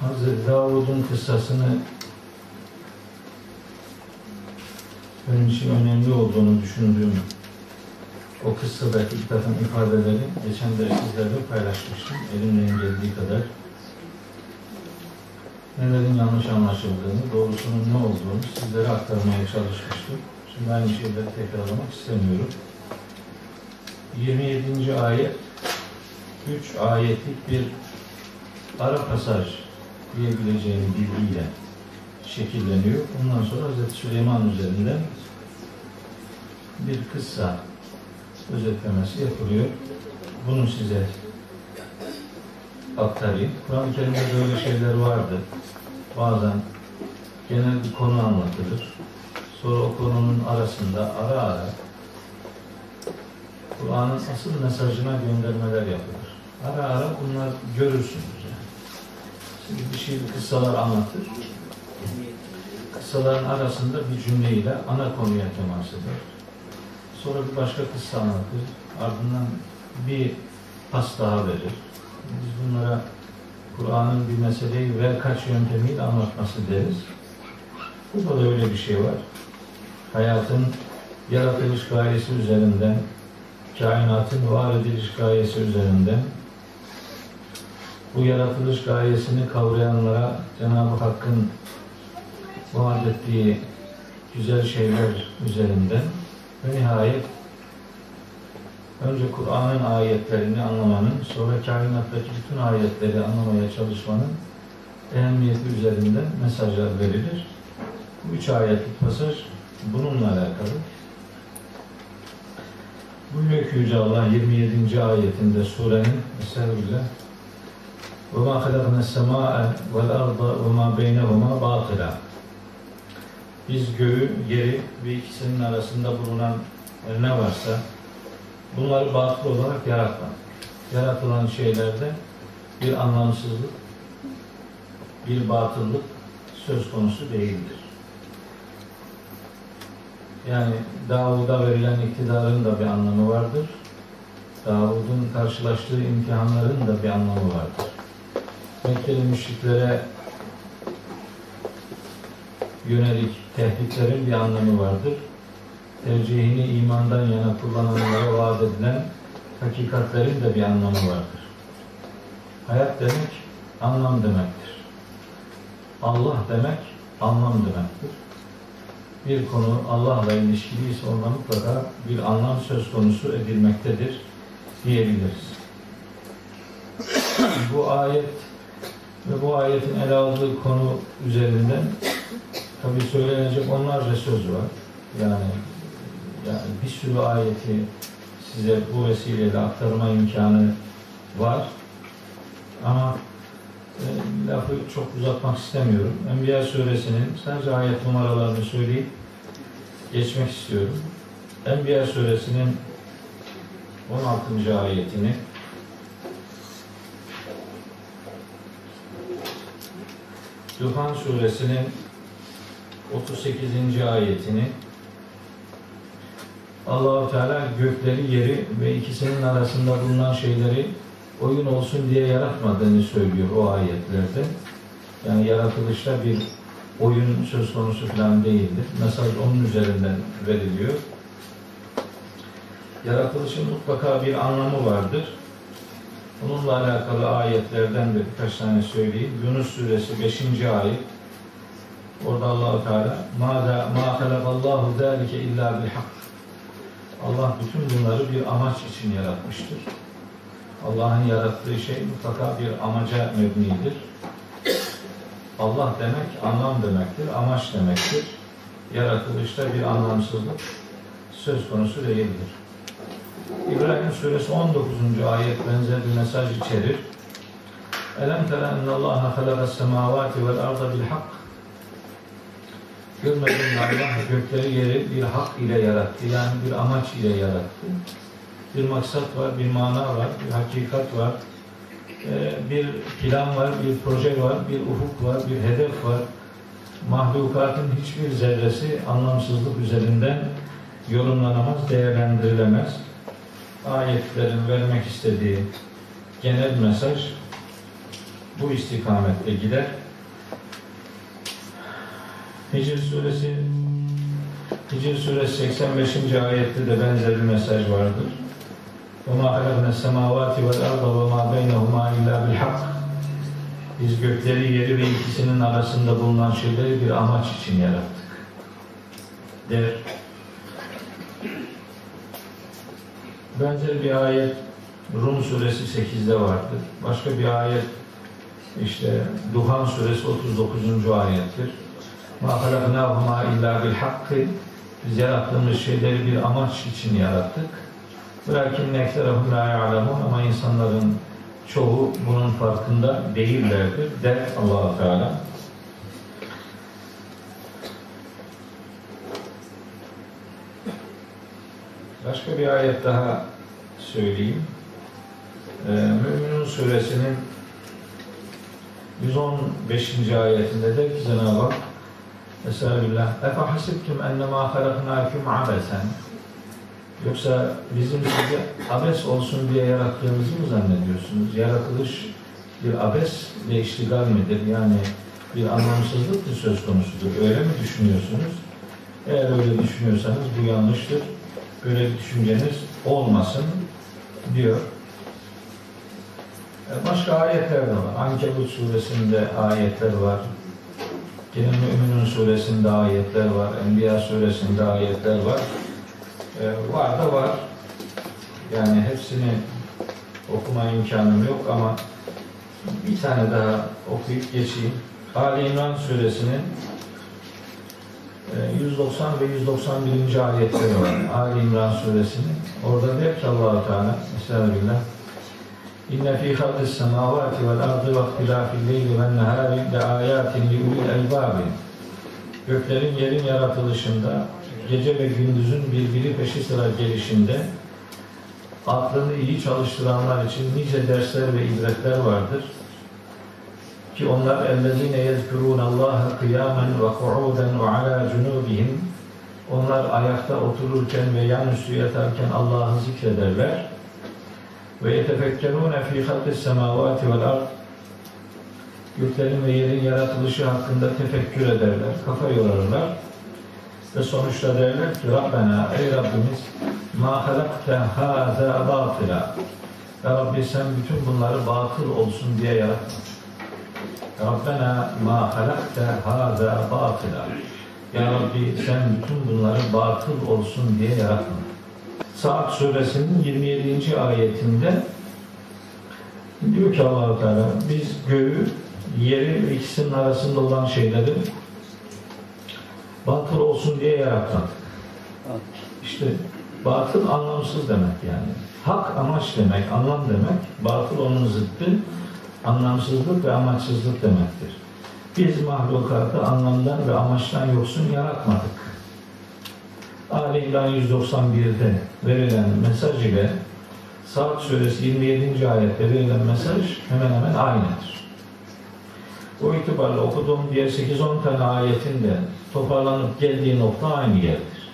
Hazreti Davud'un kıssasını benim için önemli olduğunu düşündüğüm o kıssadaki takım ifadeleri geçen de sizlerle paylaşmıştım. Elimden geldiği kadar nelerin yanlış anlaşıldığını, doğrusunun ne olduğunu sizlere aktarmaya çalışmıştım. Şimdi aynı şeyleri tekrarlamak istemiyorum. 27. ayet 3 ayetlik bir ara pasaj diyebileceğim bilgiyle şekilleniyor. Ondan sonra Hz. Süleyman üzerinden bir kıssa özetlemesi yapılıyor. Bunu size aktarayım. Kur'an-ı Kerim'de böyle şeyler vardı. Bazen genel bir konu anlatılır. Sonra o konunun arasında ara ara Kur'an'ın asıl mesajına göndermeler yapılır. Ara ara bunlar görürsünüz bir şey kıssalar anlatır. Kıssaların arasında bir cümleyle ana konuya temas eder. Sonra bir başka kıssa anlatır. Ardından bir pas daha verir. Biz bunlara Kur'an'ın bir meseleyi ve kaç yöntemiyle anlatması deriz. Burada da öyle bir şey var. Hayatın yaratılış gayesi üzerinden, kainatın var ediliş gayesi üzerinden, bu yaratılış gayesini kavrayanlara Cenab-ı Hakk'ın vaat ettiği güzel şeyler üzerinden ve nihayet önce Kur'an'ın ayetlerini anlamanın, sonra kainattaki bütün ayetleri anlamaya çalışmanın ehemmiyeti üzerinden mesajlar verilir. Bu üç ayetlik pasaj bununla alakalı. Buyuruyor ki Yüce Allah 27. ayetinde surenin Estağfirullah وَمَا خَلَقْنَا السَّمَاءَ وَالْأَرْضَ وَمَا بَيْنَهُمَا بَاطِلًا Biz göğü, yeri ve ikisinin arasında bulunan ne varsa bunları batıl olarak yaratmadık. Yaratılan şeylerde bir anlamsızlık, bir batıllık söz konusu değildir. Yani Davud'a verilen iktidarın da bir anlamı vardır. Davud'un karşılaştığı imtihanların da bir anlamı vardır. Mekkeli müşriklere yönelik tehditlerin bir anlamı vardır. Tercihini imandan yana kullananlara vaat edilen hakikatlerin de bir anlamı vardır. Hayat demek anlam demektir. Allah demek anlam demektir. Bir konu Allah'la ilişkiliyse onda mutlaka bir anlam söz konusu edilmektedir diyebiliriz. bu ayet ve bu ayetin ele aldığı konu üzerinden tabi söylenecek onlarca söz var. Yani, yani bir sürü ayeti size bu vesileyle aktarma imkanı var. Ama e, lafı çok uzatmak istemiyorum. Enbiya suresinin sadece ayet numaralarını söyleyip geçmek istiyorum. Enbiya suresinin 16. ayetini Duhan suresinin 38. ayetini Allahu Teala gökleri, yeri ve ikisinin arasında bulunan şeyleri oyun olsun diye yaratmadığını söylüyor o ayetlerde. Yani yaratılışta bir oyun söz konusu falan değildir. Mesaj onun üzerinden veriliyor. Yaratılışın mutlaka bir anlamı vardır. Bununla alakalı ayetlerden de birkaç tane söyleyeyim. Yunus suresi 5. ayet. Orada Allahu Teala ma ma halakallahu zalike illa bil hak. Allah bütün bunları bir amaç için yaratmıştır. Allah'ın yarattığı şey mutlaka bir amaca mebnidir. Allah demek anlam demektir, amaç demektir. Yaratılışta bir anlamsızlık söz konusu değildir. İbrahim suresi 19. ayet benzer bir mesaj içerir. Elem tere ennallaha halakas semavati vel arda bil hak. Görmedin mi Allah gökleri yeri bir hak ile yarattı. Yani bir amaç ile yarattı. Bir maksat var, bir mana var, bir hakikat var. Bir plan var, bir proje var, bir ufuk var, bir hedef var. Mahlukatın hiçbir zerresi anlamsızlık üzerinden yorumlanamaz, değerlendirilemez ayetlerin vermek istediği genel mesaj bu istikamette gider. Hicr suresi Hicr suresi 85. ayette de benzer bir mesaj vardır. وَمَا خَلَقْنَا السَّمَاوَاتِ وَالْاَرْضَ وَمَا بَيْنَهُمَا اِلَّا بِالْحَقِّ Biz gökleri, yeri ve ikisinin arasında bulunan şeyleri bir amaç için yarattık. Der. Benzer bir ayet Rum suresi 8'de vardır. Başka bir ayet işte Duhan suresi 39. ayettir. Halaknahuma illa bil hakkı biz yarattığımız şeyleri bir amaç için yarattık. Bırakın nekserahum la ya'lemun ama insanların çoğu bunun farkında değillerdir der allah Teala. Başka bir ayet daha söyleyeyim. Ee, Müminun suresinin 115. ayetinde de ki Cenab-ı Hak Estağfirullah. Efe hasibtum ennemâ halaknâküm abesen. Yoksa bizim sizi abes olsun diye yarattığımızı mı zannediyorsunuz? Yaratılış bir abesle iştigal midir? Yani bir anlamsızlık mı söz konusudur? Öyle mi düşünüyorsunuz? Eğer öyle düşünüyorsanız bu yanlıştır. Böyle bir düşünceniz olmasın diyor. E, başka ayetler de var. Ankebut suresinde ayetler var. Yine Müminun suresinde ayetler var. Enbiya suresinde ayetler var. Ee, var da var. Yani hepsini okuma imkanım yok ama bir tane daha okuyup geçeyim. Ali İmran suresinin 190 e, ve 191. ayetleri var. Ali İmran suresinin. Orada der ki Allah-u Teala Estağfirullah İnne fî halqis semâvâti vel ardı ve ihtilâfil leyli ven nehâri le âyâtin li ulil elbâbi. Göklerin yerin yaratılışında, gece ve gündüzün birbiri peşi sıra gelişinde aklını iyi çalıştıranlar için nice dersler ve ibretler vardır. Ki onlar ellezine yezkurun Allah kıyamen ve ku'uden ve ala cunubihim onlar ayakta otururken ve yanüstü yatarken Allah'ı zikrederler. Ve yetefekkerûne fî halkis semâvâti vel ard göklerin ve yerin yaratılışı hakkında tefekkür ederler, kafa yorarlar. Ve sonuçta derler ki Rabbena ey Rabbimiz ma halakte hâzâ bâtıla Ya Rabbi sen bütün bunları batıl olsun diye yaratmadın. Rabbena ma halakte hâzâ bâtıla Ya Rabbi sen bütün bunları batıl olsun diye yaratmadın. Saat suresinin 27. ayetinde diyor ki allah Teala biz göğü, yeri ve ikisinin arasında olan şeyleri batıl olsun diye yarattık. İşte batıl anlamsız demek yani. Hak amaç demek, anlam demek. Batıl onun zıttı. Anlamsızlık ve amaçsızlık demektir. Biz mahlukatı anlamdan ve amaçtan yoksun yaratmadık. Ali İmran 191'de verilen mesaj ile Saat suresi 27. ayette verilen mesaj hemen hemen aynıdır. O itibarla okuduğum diğer 8-10 tane ayetin de toparlanıp geldiği nokta aynı yerdir.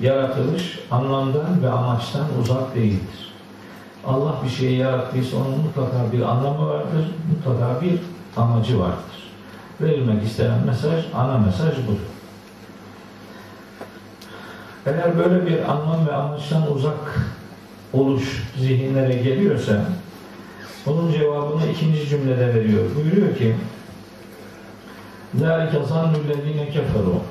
Yaratılış anlamdan ve amaçtan uzak değildir. Allah bir şeyi yarattıysa onun mutlaka bir anlamı vardır, mutlaka bir amacı vardır. Verilmek istenen mesaj, ana mesaj budur. Eğer böyle bir anlam ve anlayıştan uzak oluş zihinlere geliyorsa bunun cevabını ikinci cümlede veriyor. Buyuruyor ki ذَٰلِكَ ظَنُّ الَّذ۪ينَ كَفَرُوا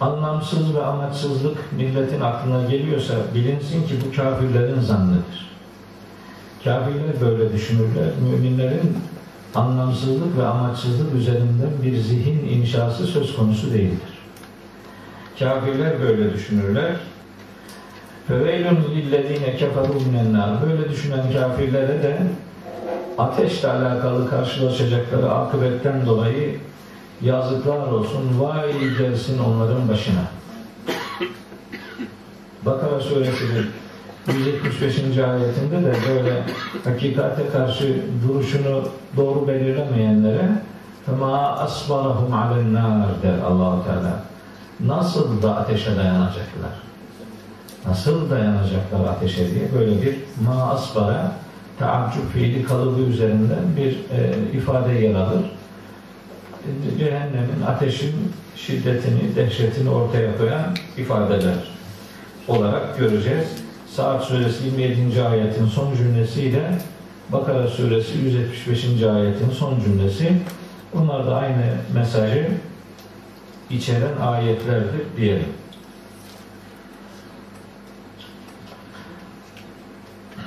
Anlamsız ve amaçsızlık milletin aklına geliyorsa bilinsin ki bu kafirlerin zannıdır. Kafirler böyle düşünürler. Müminlerin anlamsızlık ve amaçsızlık üzerinden bir zihin inşası söz konusu değildir. Kafirler böyle düşünürler. Feveylun lillezine keferu minennar. Böyle düşünen kafirlere de ateşle alakalı karşılaşacakları akıbetten dolayı yazıklar olsun, vay gelsin onların başına. Bakara suresinin 175. ayetinde de böyle hakikate karşı duruşunu doğru belirlemeyenlere فَمَا أَصْبَرَهُمْ عَلَى النَّارِ der allah Teala nasıl da ateşe dayanacaklar? Nasıl dayanacaklar ateşe diye böyle bir ma asbara taaccüp fiili kalıbı üzerinden bir e, ifade yer alır. E, cehennemin ateşin şiddetini, dehşetini ortaya koyan ifadeler olarak göreceğiz. Saat suresi 27. ayetin son cümlesiyle Bakara suresi 175. ayetin son cümlesi bunlar da aynı mesajı içeren ayetlerdir diyelim.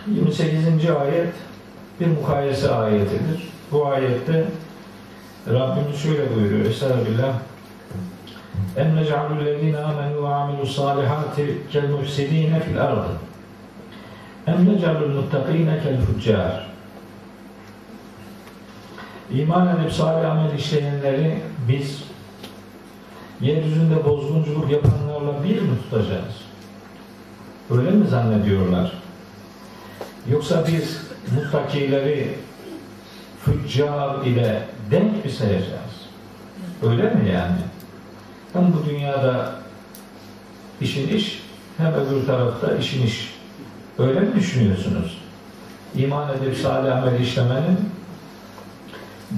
28. ayet bir mukayese ayetidir. Bu ayette Rabbimiz şöyle buyuruyor. Estağfirullah. En nec'alul lezine amenu ve amilus salihati kel mufsidine fil ardı. En nec'alul muttakine kel fuccar. İman edip salih amel işleyenleri biz yeryüzünde bozgunculuk yapanlarla bir mi tutacağız? Öyle mi zannediyorlar? Yoksa biz muttakileri füccar ile denk mi sayacağız? Öyle mi yani? Hem bu dünyada işin iş, hem öbür tarafta işin iş. Öyle mi düşünüyorsunuz? İman edip salih amel işlemenin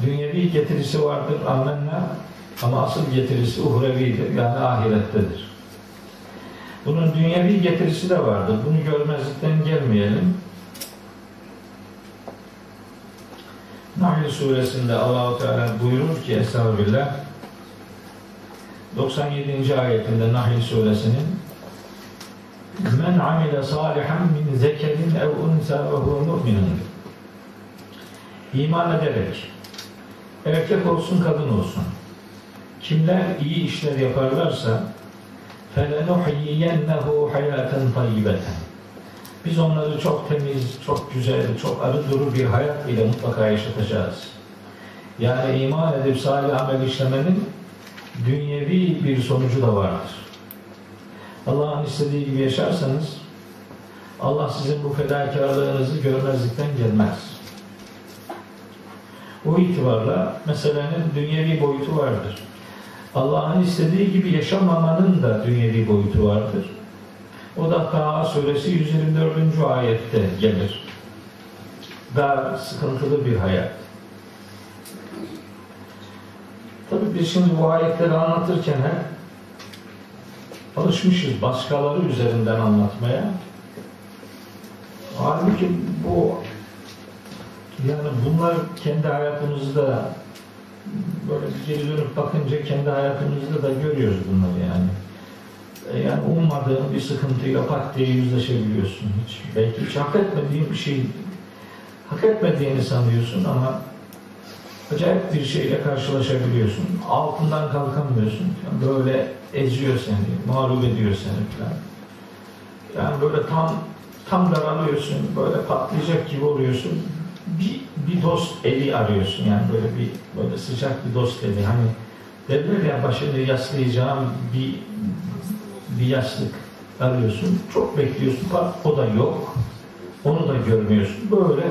dünyevi getirisi vardır, amenna ama asıl getirisi uhrevidir, yani ahirettedir. Bunun dünyevi getirisi de vardır. Bunu görmezlikten gelmeyelim. Nahl suresinde Allahu Teala buyurur ki Estağfirullah 97. ayetinde Nahl suresinin Men amile salihan min zekerin ev unsa ve huve mu'minun İman ederek erkek olsun kadın olsun kimler iyi işler yaparlarsa فَلَنُحْيِيَنَّهُ حَيَاتًا طَيِّبَةً biz onları çok temiz, çok güzel, çok arı duru bir hayat ile mutlaka yaşatacağız. Yani iman edip salih amel işlemenin dünyevi bir sonucu da vardır. Allah'ın istediği gibi yaşarsanız Allah sizin bu fedakarlığınızı görmezlikten gelmez. O itibarla meselenin dünyevi boyutu vardır. Allah'ın istediği gibi yaşamamanın da dünyevi boyutu vardır. O da Taha suresi 124. ayette gelir. Dar, sıkıntılı bir hayat. Tabi biz şimdi bu ayetleri anlatırken hep alışmışız başkaları üzerinden anlatmaya. Halbuki bu yani bunlar kendi hayatımızda böyle geri dönüp bakınca kendi hayatımızda da görüyoruz bunları yani. E, yani ummadığın bir sıkıntıyla pat diye yüzleşebiliyorsun. Hiç, belki hiç hak etmediğin bir şey hak etmediğini sanıyorsun ama acayip bir şeyle karşılaşabiliyorsun. Altından kalkamıyorsun. Yani böyle eziyor seni, mağlup ediyor seni falan. Yani böyle tam tam daralıyorsun, böyle patlayacak gibi oluyorsun. Bir, bir dost eli arıyorsun yani böyle bir böyle sıcak bir dost eli. Hani derler ya başını yaslayacağım bir bir yastık arıyorsun. Çok bekliyorsun. Bak o da yok. Onu da görmüyorsun. Böyle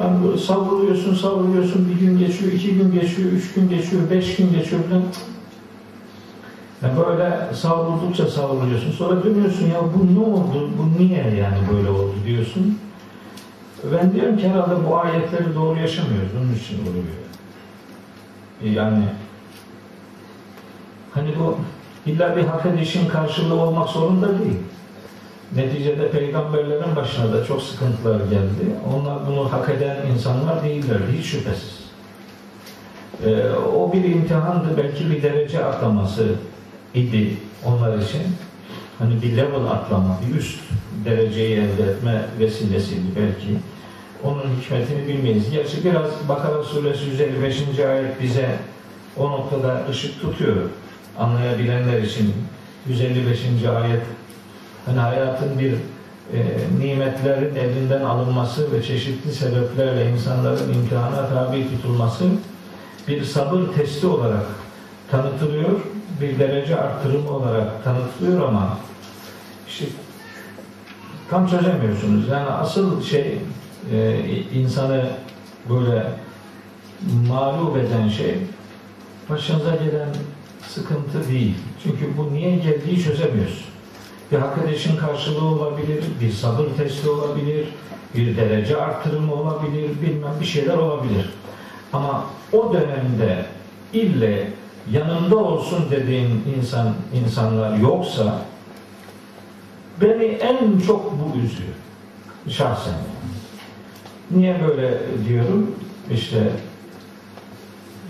yani böyle savruluyorsun, savruluyorsun. Bir gün geçiyor, iki gün geçiyor, üç gün geçiyor, beş gün geçiyor falan. Yani böyle savruldukça savruluyorsun. Sonra dönüyorsun ya bu ne oldu, bu niye yani böyle oldu diyorsun. Ben diyorum ki herhalde bu ayetleri doğru yaşamıyoruz. Onun için oluyor. Yani hani bu İlla bir hak edişin karşılığı olmak zorunda değil. Neticede peygamberlerin başına da çok sıkıntılar geldi. Onlar bunu hak eden insanlar değiller, hiç şüphesiz. Ee, o bir imtihandı, belki bir derece atlaması idi onlar için. Hani bir level atlama, bir üst dereceyi elde etme vesilesiydi belki. Onun hikmetini bilmeyiz. Gerçi biraz Bakara suresi 155. ayet bize o noktada ışık tutuyor anlayabilenler için 155. ayet hani hayatın bir e, nimetlerin elinden alınması ve çeşitli sebeplerle insanların imtihana tabi tutulması bir sabır testi olarak tanıtılıyor, bir derece arttırımı olarak tanıtılıyor ama işte tam çözemiyorsunuz. Yani asıl şey e, insanı böyle mağlup eden şey başınıza gelen sıkıntı değil. Çünkü bu niye geldiği çözemiyorsun. Bir edişin karşılığı olabilir, bir sabır testi olabilir, bir derece artırımı olabilir, bilmem bir şeyler olabilir. Ama o dönemde ille yanında olsun dediğin insan insanlar yoksa beni en çok bu üzüyor. Şahsen. Niye böyle diyorum? İşte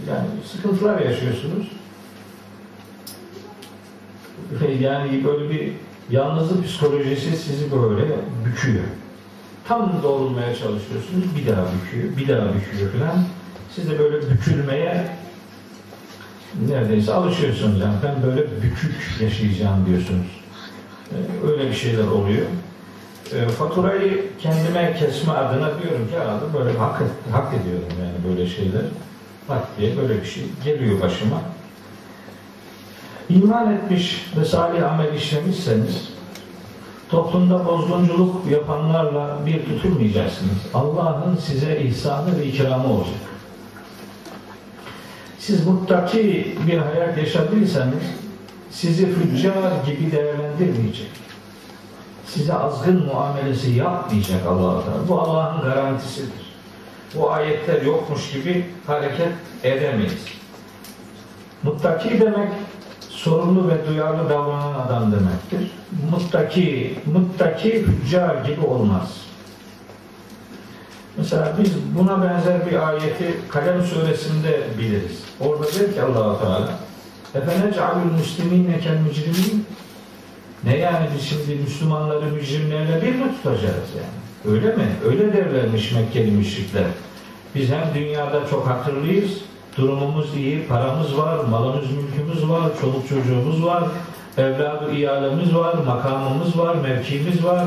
yani sıkıntılar yaşıyorsunuz. Yani böyle bir yalnızlık psikolojisi sizi böyle büküyor. Tam doğrulmaya çalışıyorsunuz. Bir daha büküyor, bir daha büküyor falan. Siz de böyle bükülmeye neredeyse alışıyorsunuz. Yani ben böyle bükük yaşayacağım diyorsunuz. Ee, öyle bir şeyler oluyor. E, faturayı kendime kesme adına diyorum ki herhalde böyle hak, hak ediyorum yani böyle şeyler. Hak diye böyle bir şey geliyor başıma. İman etmiş ve salih amel işlemişseniz toplumda bozgunculuk yapanlarla bir tutulmayacaksınız. Allah'ın size ihsanı ve ikramı olacak. Siz muttaki bir hayat yaşadıysanız sizi füccar gibi değerlendirmeyecek. Size azgın muamelesi yapmayacak allah Teala. Bu Allah'ın garantisidir. Bu ayetler yokmuş gibi hareket edemeyiz. Muttaki demek sorumlu ve duyarlı davranan adam demektir. Muttaki, muttaki hüccar gibi olmaz. Mesela biz buna benzer bir ayeti Kalem suresinde biliriz. Orada der ki allah Teala müslimine kel mücrimin ne yani biz şimdi Müslümanları mücrimlerle bir mi tutacağız yani? Öyle mi? Öyle derlermiş Mekkeli müşrikler. Biz hem dünyada çok hatırlıyız, durumumuz iyi, paramız var, malımız, mülkümüz var, çoluk çocuğumuz var, evladı iyalemiz var, makamımız var, mevkimiz var,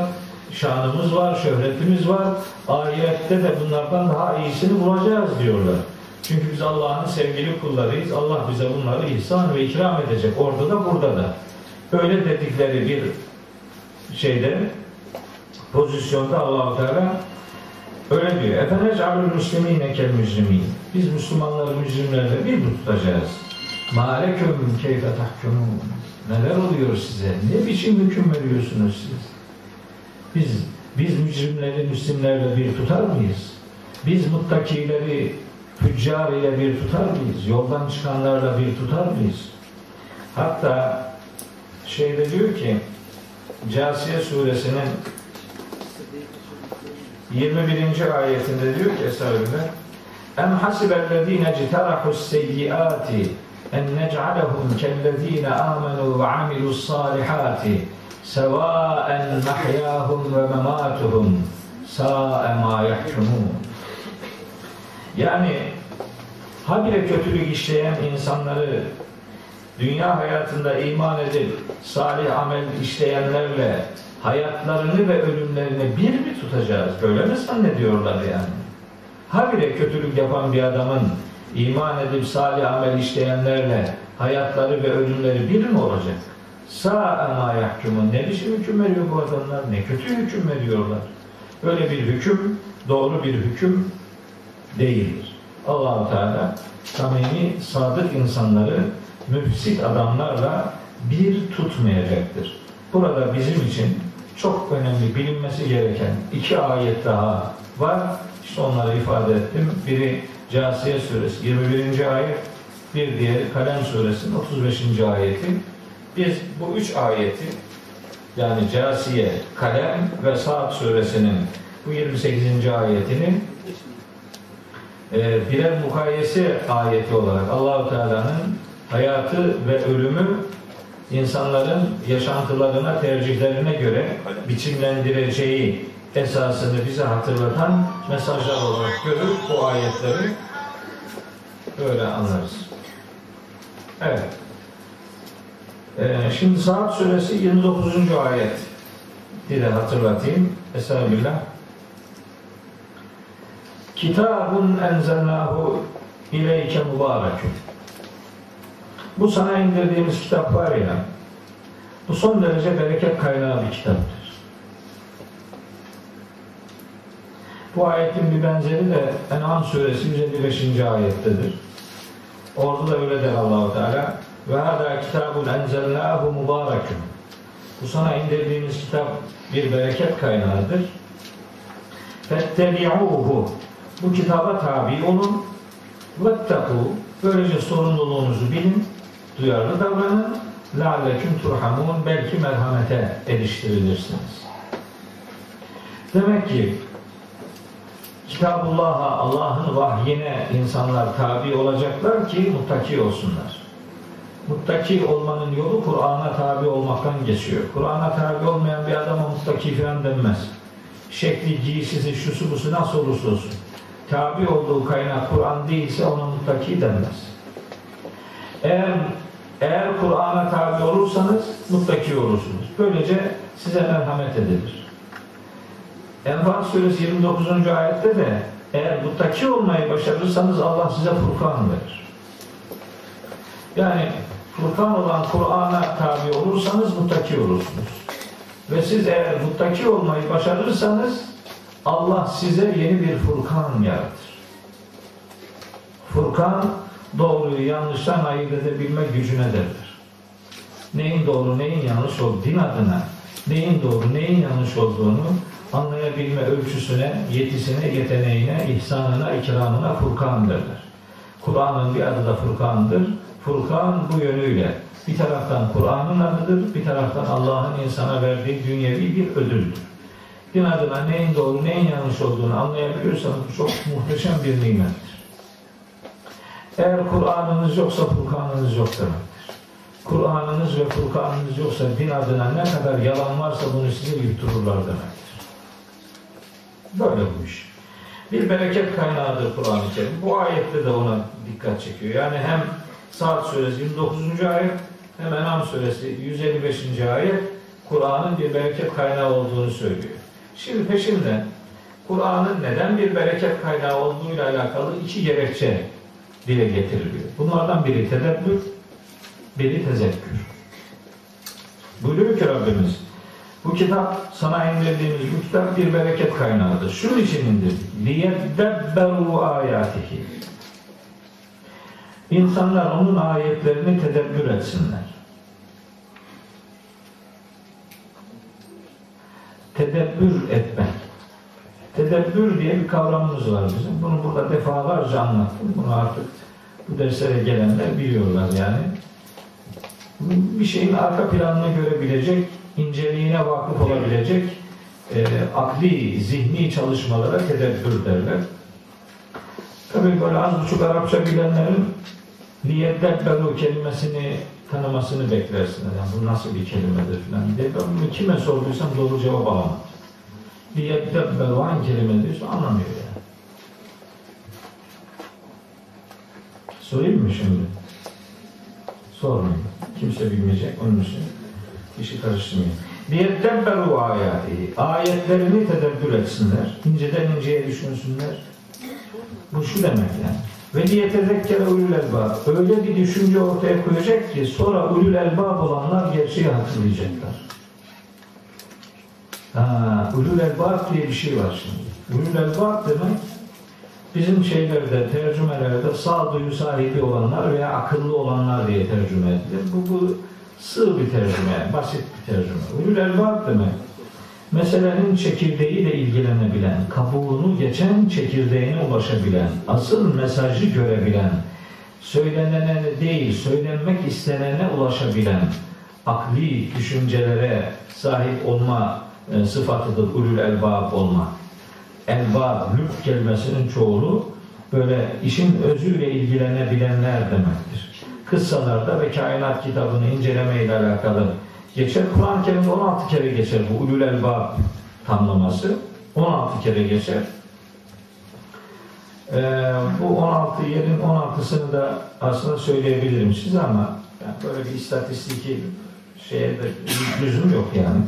şanımız var, şöhretimiz var. Ahirette de bunlardan daha iyisini bulacağız diyorlar. Çünkü biz Allah'ın sevgili kullarıyız. Allah bize bunları ihsan ve ikram edecek. Orada da burada da. Böyle dedikleri bir şeyde pozisyonda Allah Teala öyle diyor. Efendim alül müslimine kel mücrimin. Biz Müslümanları mücrimlerle bir tutacağız. Maleküm keyfe tahkumun. Neler oluyor size? Ne biçim hüküm veriyorsunuz siz? Biz biz mücrimleri Müslimlerle bir tutar mıyız? Biz muttakileri hüccar ile bir tutar mıyız? Yoldan çıkanlarla bir tutar mıyız? Hatta şeyde diyor ki Casiye suresinin 21. ayetinde diyor ki Estağfirullah Em hasibellezine citarahus seyyiati en nec'alehum kellezine amenu ve amilus salihati sevaen mahyahum ve mematuhum sa'e ma yahkumun yani habire kötülük işleyen insanları dünya hayatında iman edip salih amel işleyenlerle hayatlarını ve ölümlerini bir mi tutacağız? Böyle mi zannediyorlar yani? Habire kötülük yapan bir adamın iman edip salih amel işleyenlerle hayatları ve ölümleri bir mi olacak? Sâ ma yahkumun. Ne biçim hüküm veriyor bu adamlar? Ne kötü hüküm veriyorlar? Böyle bir hüküm, doğru bir hüküm değildir. allah Teala samimi, sadık insanları müfsit adamlarla bir tutmayacaktır. Burada bizim için çok önemli bilinmesi gereken iki ayet daha var. İşte onları ifade ettim. Biri Casiye suresi 21. ayet, bir diğeri Kalem suresinin 35. ayeti. Biz bu üç ayeti yani Casiye, Kalem ve Saat suresinin bu 28. ayetini e, birer mukayyese ayeti olarak Allahu Teala'nın hayatı ve ölümü insanların yaşantılarına, tercihlerine göre biçimlendireceği esasını bize hatırlatan mesajlar olarak görür bu ayetleri böyle anlarız. Evet. Ee, şimdi Saat suresi 29. ayet diye hatırlatayım. Estağfirullah. Kitabun enzelnahu ileyke mübarekün. Bu sana indirdiğimiz kitap var ya, bu son derece bereket kaynağı bir kitaptır. Bu ayetin bir benzeri de En'am suresi 155. ayettedir. Orada da öyle der Allahu Teala. Ve hâdâ kitabun enzelnâhu mübârekün. Bu sana indirdiğimiz kitap bir bereket kaynağıdır. Fettebi'uhu. Bu kitaba tabi olun. Vettekû. Böylece sorumluluğunuzu bilin Duyarlı davranın. لَعَلَّكُمْ turhamun Belki merhamete eriştirilirsiniz. Demek ki Kitabullah'a, Allah'ın vahyine insanlar tabi olacaklar ki muttaki olsunlar. Muttaki olmanın yolu Kur'an'a tabi olmaktan geçiyor. Kur'an'a tabi olmayan bir adama muttaki falan denmez. Şekli, giysisi, şusu busu nasıl olursa olsun. Tabi olduğu kaynak Kur'an değilse ona muttaki denmez. Eğer eğer Kur'an'a tabi olursanız muttaki olursunuz. Böylece size merhamet edilir. Enfal suresi 29. ayette de eğer muttaki olmayı başarırsanız Allah size Furkan verir. Yani Furkan olan Kur'an'a tabi olursanız muttaki olursunuz. Ve siz eğer muttaki olmayı başarırsanız Allah size yeni bir Furkan yaratır. Furkan doğruyu yanlıştan ayırt edebilme gücüne derler. Neyin doğru, neyin yanlış olduğu, din adına neyin doğru, neyin yanlış olduğunu anlayabilme ölçüsüne, yetisine, yeteneğine, ihsanına, ikramına Furkan derler. Kur'an'ın bir adı da Furkan'dır. Furkan bu yönüyle bir taraftan Kur'an'ın adıdır, bir taraftan Allah'ın insana verdiği dünyevi bir ödüldür. Din adına neyin doğru, neyin yanlış olduğunu anlayabiliyorsanız bu çok muhteşem bir nimettir. Eğer Kur'an'ınız yoksa Furkan'ınız yok demektir. Kur'an'ınız ve Furkan'ınız yoksa din adına ne kadar yalan varsa bunu size yuttururlar demektir. Böyle bu iş. Bir bereket kaynağıdır Kur'an-ı Kerim. Bu ayette de ona dikkat çekiyor. Yani hem Saat suresi 29. ayet hem Enam suresi 155. ayet Kur'an'ın bir bereket kaynağı olduğunu söylüyor. Şimdi peşinden Kur'an'ın neden bir bereket kaynağı olduğuyla alakalı iki gerekçe dile getiriliyor. Bunlardan biri tedebbür, biri tezekkür. Buyuruyor ki Rabbimiz, bu kitap sana indirdiğimiz bu kitap bir bereket kaynağıdır. Şunun için indirdik. لِيَدَّبَّرُوا ayatihi. İnsanlar onun ayetlerini tedebbür etsinler. Tedebbür etmek. Tedebbür diye bir kavramımız var bizim. Bunu burada defalarca anlattım. Bunu artık bu derslere gelenler biliyorlar yani. Bir şeyin arka planını görebilecek, inceliğine vakıf olabilecek e, akli, zihni çalışmalara tedebbür derler. Tabii böyle az buçuk Arapça bilenlerin liyeddebberu kelimesini tanımasını beklersiniz. Yani bu nasıl bir kelimedir falan diye. Ben bunu kime sorduysam doğru cevap alamadım. Liyeddebberu hangi kelime diyorsa anlamıyor yani. Sorayım mı şimdi? Sormayın. Kimse bilmeyecek. Onun için işi karıştırmayın. Liyeddebberu ayati. Ayetlerini tedebbür etsinler. İnceden inceye düşünsünler. Bu şu demek yani. Ve liyetezekkere ulul elbab. Öyle bir düşünce ortaya koyacak ki sonra ulul elbab olanlar gerçeği hatırlayacaklar. Ha, ulul elbab diye bir şey var şimdi. Ulul elbab demek bizim şeylerde, tercümelerde sağduyu sahibi olanlar veya akıllı olanlar diye tercüme edilir. Bu, bu sığ bir tercüme, basit bir tercüme. Ulul elbab demek meselenin çekirdeğiyle ilgilenebilen, kabuğunu geçen çekirdeğine ulaşabilen, asıl mesajı görebilen, söylenene değil, söylenmek istenene ulaşabilen, akli düşüncelere sahip olma e, sıfatıdır ulul elbab olma. Elbab, lüb kelimesinin çoğulu böyle işin özüyle ilgilenebilenler demektir. Kıssalarda ve kainat kitabını incelemeyle alakalı geçer. Kur'an-ı Kerim'de 16 kere geçer bu ulul elbab tamlaması. 16 kere geçer. Ee, bu 16 yerin 16'sını da aslında söyleyebilirim size ama yani böyle bir istatistiki şeye de lüzum yok yani.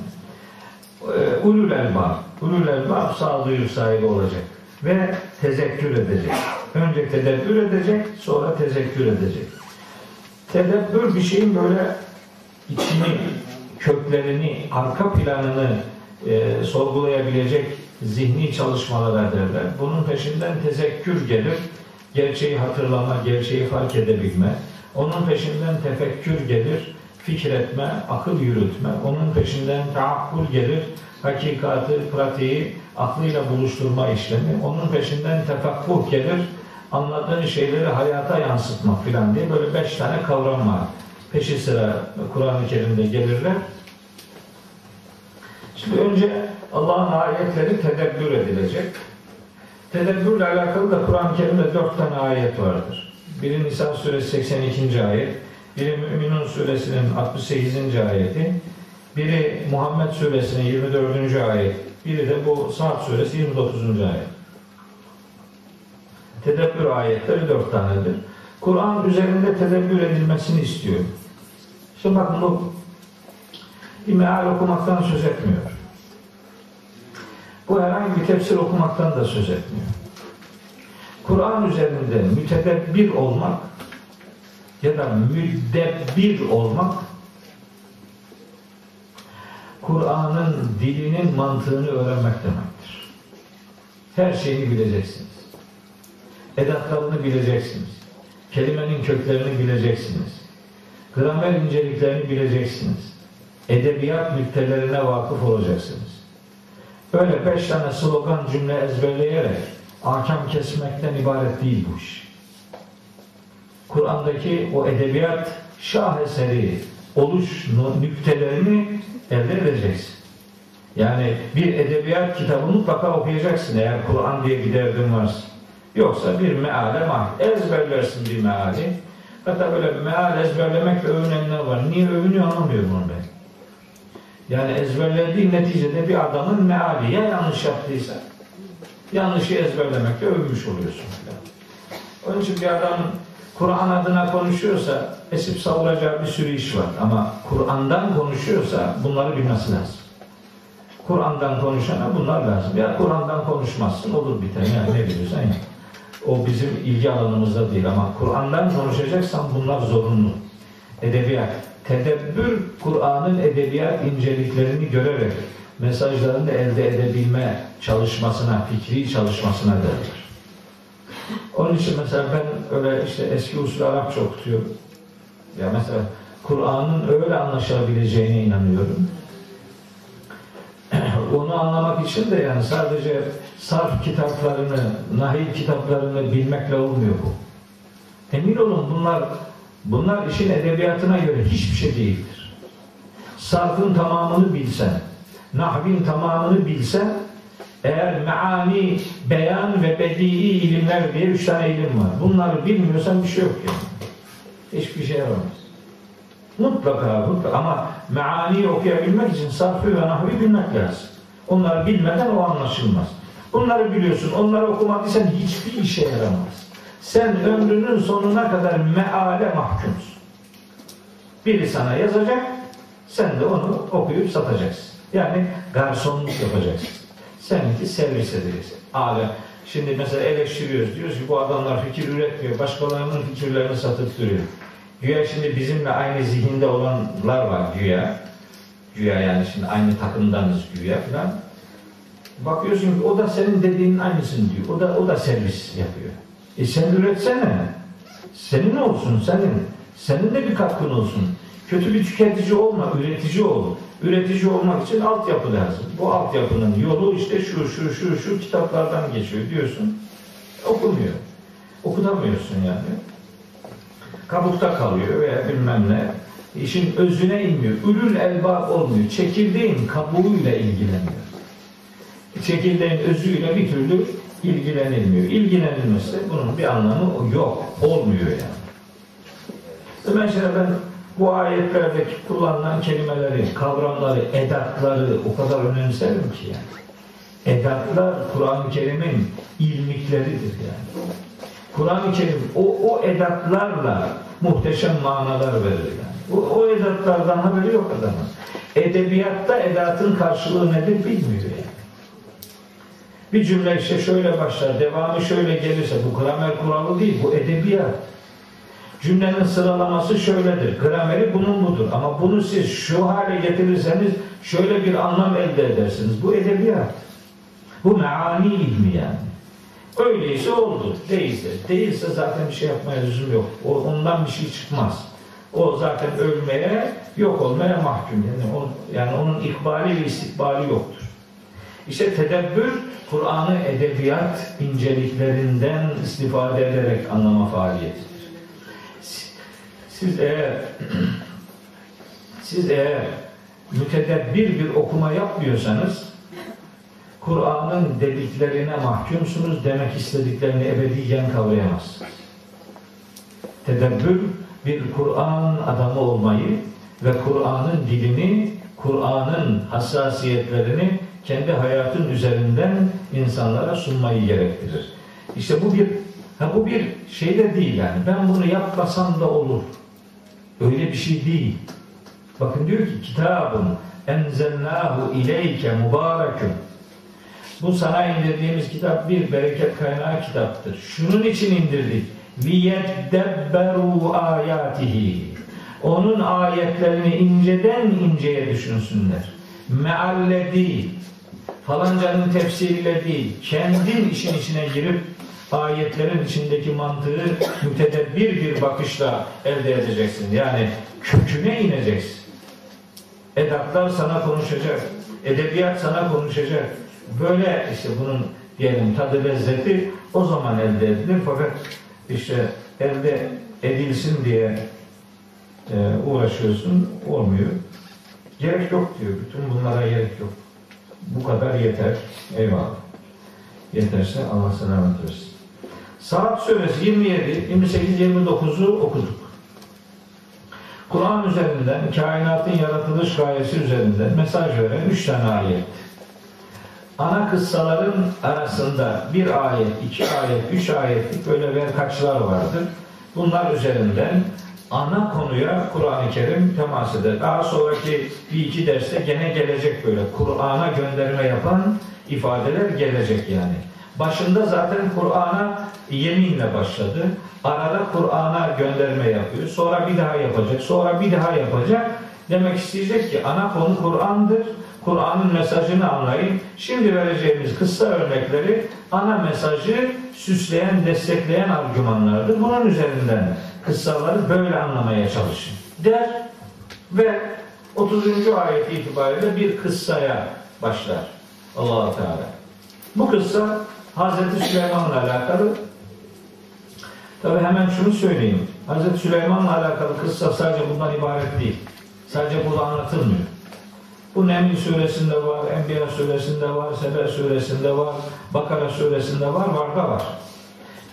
Ee, ulul elbab. Ulul elbab sağduyu sahibi olacak. Ve tezekkür edecek. Önce tedebbür edecek, sonra tezekkür edecek. Tedebbür bir şeyin böyle içini, köklerini, arka planını e, sorgulayabilecek zihni çalışmalara derler. Bunun peşinden tezekkür gelir. Gerçeği hatırlama, gerçeği fark edebilme. Onun peşinden tefekkür gelir. Fikretme, akıl yürütme, onun peşinden taakkul gelir, hakikati, pratiği aklıyla buluşturma işlemi, onun peşinden tefakkuh gelir, anladığın şeyleri hayata yansıtmak filan diye böyle beş tane kavram var. Peşi sıra Kur'an-ı Kerim'de gelirler. Şimdi önce Allah'ın ayetleri tedebbür edilecek. Tedebbürle alakalı da Kur'an-ı Kerim'de dört tane ayet vardır. Biri Nisa suresi 82. ayet, biri Müminun suresinin 68. ayeti, biri Muhammed suresinin 24. ayet, biri de bu Saat suresi 29. ayet. Tedebbür ayetleri dört tanedir. Kur'an üzerinde tedebbür edilmesini istiyor. Şimdi bakın bu bir meal okumaktan söz etmiyor. Bu herhangi bir tefsir okumaktan da söz etmiyor. Kur'an üzerinde mütedebbir olmak ya da müdebbir olmak Kur'an'ın dilinin mantığını öğrenmek demektir. Her şeyini bileceksiniz. Edatlarını bileceksiniz. Kelimenin köklerini bileceksiniz. Gramer inceliklerini bileceksiniz. Edebiyat nüktelerine vakıf olacaksınız. Böyle beş tane slogan cümle ezberleyerek ahkam kesmekten ibaret değil bu iş. Kur'an'daki o edebiyat şaheseri oluş nüktelerini elde edeceksin. Yani bir edebiyat kitabı mutlaka okuyacaksın eğer Kur'an diye bir derdin varsa. Yoksa bir meale mah ezberlersin bir meali. Hatta böyle meal ezberlemekle övünenler var. Niye övünüyor anlamıyorum onu ben. Yani ezberlediği neticede bir adamın meali ya yanlış yaptıysa yanlışı ezberlemekle övmüş oluyorsun. Onun için bir adam Kur'an adına konuşuyorsa esip savuracağı bir sürü iş var. Ama Kur'an'dan konuşuyorsa bunları bilmesi lazım. Kur'an'dan konuşana bunlar lazım. Ya Kur'an'dan konuşmazsın olur biter. Yani ne biliyorsan ya. O bizim ilgi alanımızda değil ama Kur'an'dan konuşacaksan bunlar zorunlu. Edebiyat. Tedebbür Kur'an'ın edebiyat inceliklerini görerek mesajlarını elde edebilme çalışmasına, fikri çalışmasına derler. Onun için mesela ben öyle işte eski usul Arapça okutuyorum. Ya mesela Kur'an'ın öyle anlaşılabileceğine inanıyorum. Onu anlamak için de yani sadece sarf kitaplarını, nahiv kitaplarını bilmekle olmuyor bu. Emin olun bunlar bunlar işin edebiyatına göre hiçbir şey değildir. Sarfın tamamını bilsen, nahvin tamamını bilsen eğer meani, beyan ve bedii ilimler diye üç tane ilim var. Bunları bilmiyorsan bir şey yok yani. Hiçbir şey yaramaz. Mutlaka, mutlaka ama meani okuyabilmek için sarfı ve nahvi bilmek lazım. Onları bilmeden o anlaşılmaz. Bunları biliyorsun, onları okumadıysan hiçbir işe yaramaz. Sen ömrünün sonuna kadar meale mahkumsun. Biri sana yazacak, sen de onu okuyup satacaksın. Yani garsonluk yapacaksın. Seninki servis edeceksin. Alem. Şimdi mesela eleştiriyoruz. Diyoruz ki bu adamlar fikir üretmiyor. Başkalarının fikirlerini satıp duruyor. Güya şimdi bizimle aynı zihinde olanlar var güya. Güya yani şimdi aynı takımdanız güya falan. Bakıyorsun ki o da senin dediğinin aynısını diyor. O da o da servis yapıyor. E sen üretsene. Senin olsun senin. Senin de bir katkın olsun. Kötü bir tüketici olma, üretici ol. Üretici olmak için altyapı lazım. Bu altyapının yolu işte şu şu şu şu kitaplardan geçiyor diyorsun. Okumuyor. Okutamıyorsun yani. Kabukta kalıyor veya bilmem ne. İşin özüne inmiyor. Ürün elbab olmuyor. Çekirdeğin kabuğuyla ilgileniyor. Çekirdeğin özüyle bir türlü ilgilenilmiyor. İlgilenilmesi bunun bir anlamı yok. Olmuyor yani. Mesela ben bu ayetlerdeki kullanılan kelimeleri, kavramları, edatları o kadar önemserim ki yani. Edatlar Kur'an-ı Kerim'in ilmikleridir yani. Kur'an-ı Kerim o, o edatlarla muhteşem manalar verir yani. O, o edatlardan haberi yok adamın. Edebiyatta edatın karşılığı nedir bilmiyor yani. Bir cümle işte şöyle başlar, devamı şöyle gelirse bu gramer kuralı değil, bu edebiyat. Cümlenin sıralaması şöyledir. Grameri bunun budur. Ama bunu siz şu hale getirirseniz şöyle bir anlam elde edersiniz. Bu edebiyat. Bu meani ilmi yani. Öyleyse oldu. Değilse. Değilse zaten bir şey yapmaya lüzum yok. O, ondan bir şey çıkmaz. O zaten ölmeye yok olmaya mahkum. Yani, o, yani onun ikbali ve istikbali yoktur. İşte tedebbür, Kur'an'ı edebiyat inceliklerinden istifade ederek anlama faaliyetidir. Siz eğer siz eğer mütedebbir bir okuma yapmıyorsanız Kur'an'ın dediklerine mahkumsunuz demek istediklerini ebediyen kavrayamazsınız. Tedebbür bir Kur'an adamı olmayı ve Kur'an'ın dilini, Kur'an'ın hassasiyetlerini kendi hayatın üzerinden insanlara sunmayı gerektirir. İşte bu bir ha bu bir şey de değil yani. Ben bunu yapmasam da olur. Öyle bir şey değil. Bakın diyor ki kitabın enzelnahu ileyke mübarekün. Bu sana indirdiğimiz kitap bir bereket kaynağı kitaptır. Şunun için indirdik. Liyedebberu ayatihi. Onun ayetlerini inceden inceye düşünsünler. Mealledi falancanın tefsiriyle değil, kendin işin içine girip ayetlerin içindeki mantığı mütedebbir bir bakışla elde edeceksin. Yani köküne ineceksin. Edatlar sana konuşacak. Edebiyat sana konuşacak. Böyle işte bunun diyelim tadı lezzeti o zaman elde edilir. Fakat işte elde edilsin diye e, uğraşıyorsun. Olmuyor. Gerek yok diyor. Bütün bunlara gerek yok. Bu kadar yeter. Eyvallah. Yeterse Allah selamet versin. Saat suresi 27, 28, 29'u okuduk. Kur'an üzerinden, kainatın yaratılış gayesi üzerinden mesaj veren üç tane ayet. Ana kıssaların arasında bir ayet, iki ayet, üç ayetlik böyle verkaçlar vardır. Bunlar üzerinden ana konuya Kur'an-ı Kerim temas eder. Daha sonraki bir iki derste gene gelecek böyle Kur'an'a gönderme yapan ifadeler gelecek yani. Başında zaten Kur'an'a yeminle başladı. Arada Kur'an'a gönderme yapıyor. Sonra bir daha yapacak. Sonra bir daha yapacak. Demek isteyecek ki ana konu Kur'an'dır. Kur'an'ın mesajını anlayın. Şimdi vereceğimiz kısa örnekleri ana mesajı süsleyen, destekleyen argümanlardır. Bunun üzerinden kıssaları böyle anlamaya çalışın. Der ve 30. ayet itibariyle bir kıssaya başlar allah Teala. Bu kıssa Hazreti Süleyman'la alakalı Tabi hemen şunu söyleyeyim. Hazreti Süleyman'la alakalı kıssa sadece bundan ibaret değil. Sadece burada anlatılmıyor. Bu Neml suresinde var, Enbiya suresinde var, Sebe suresinde var, Bakara suresinde var, var da var.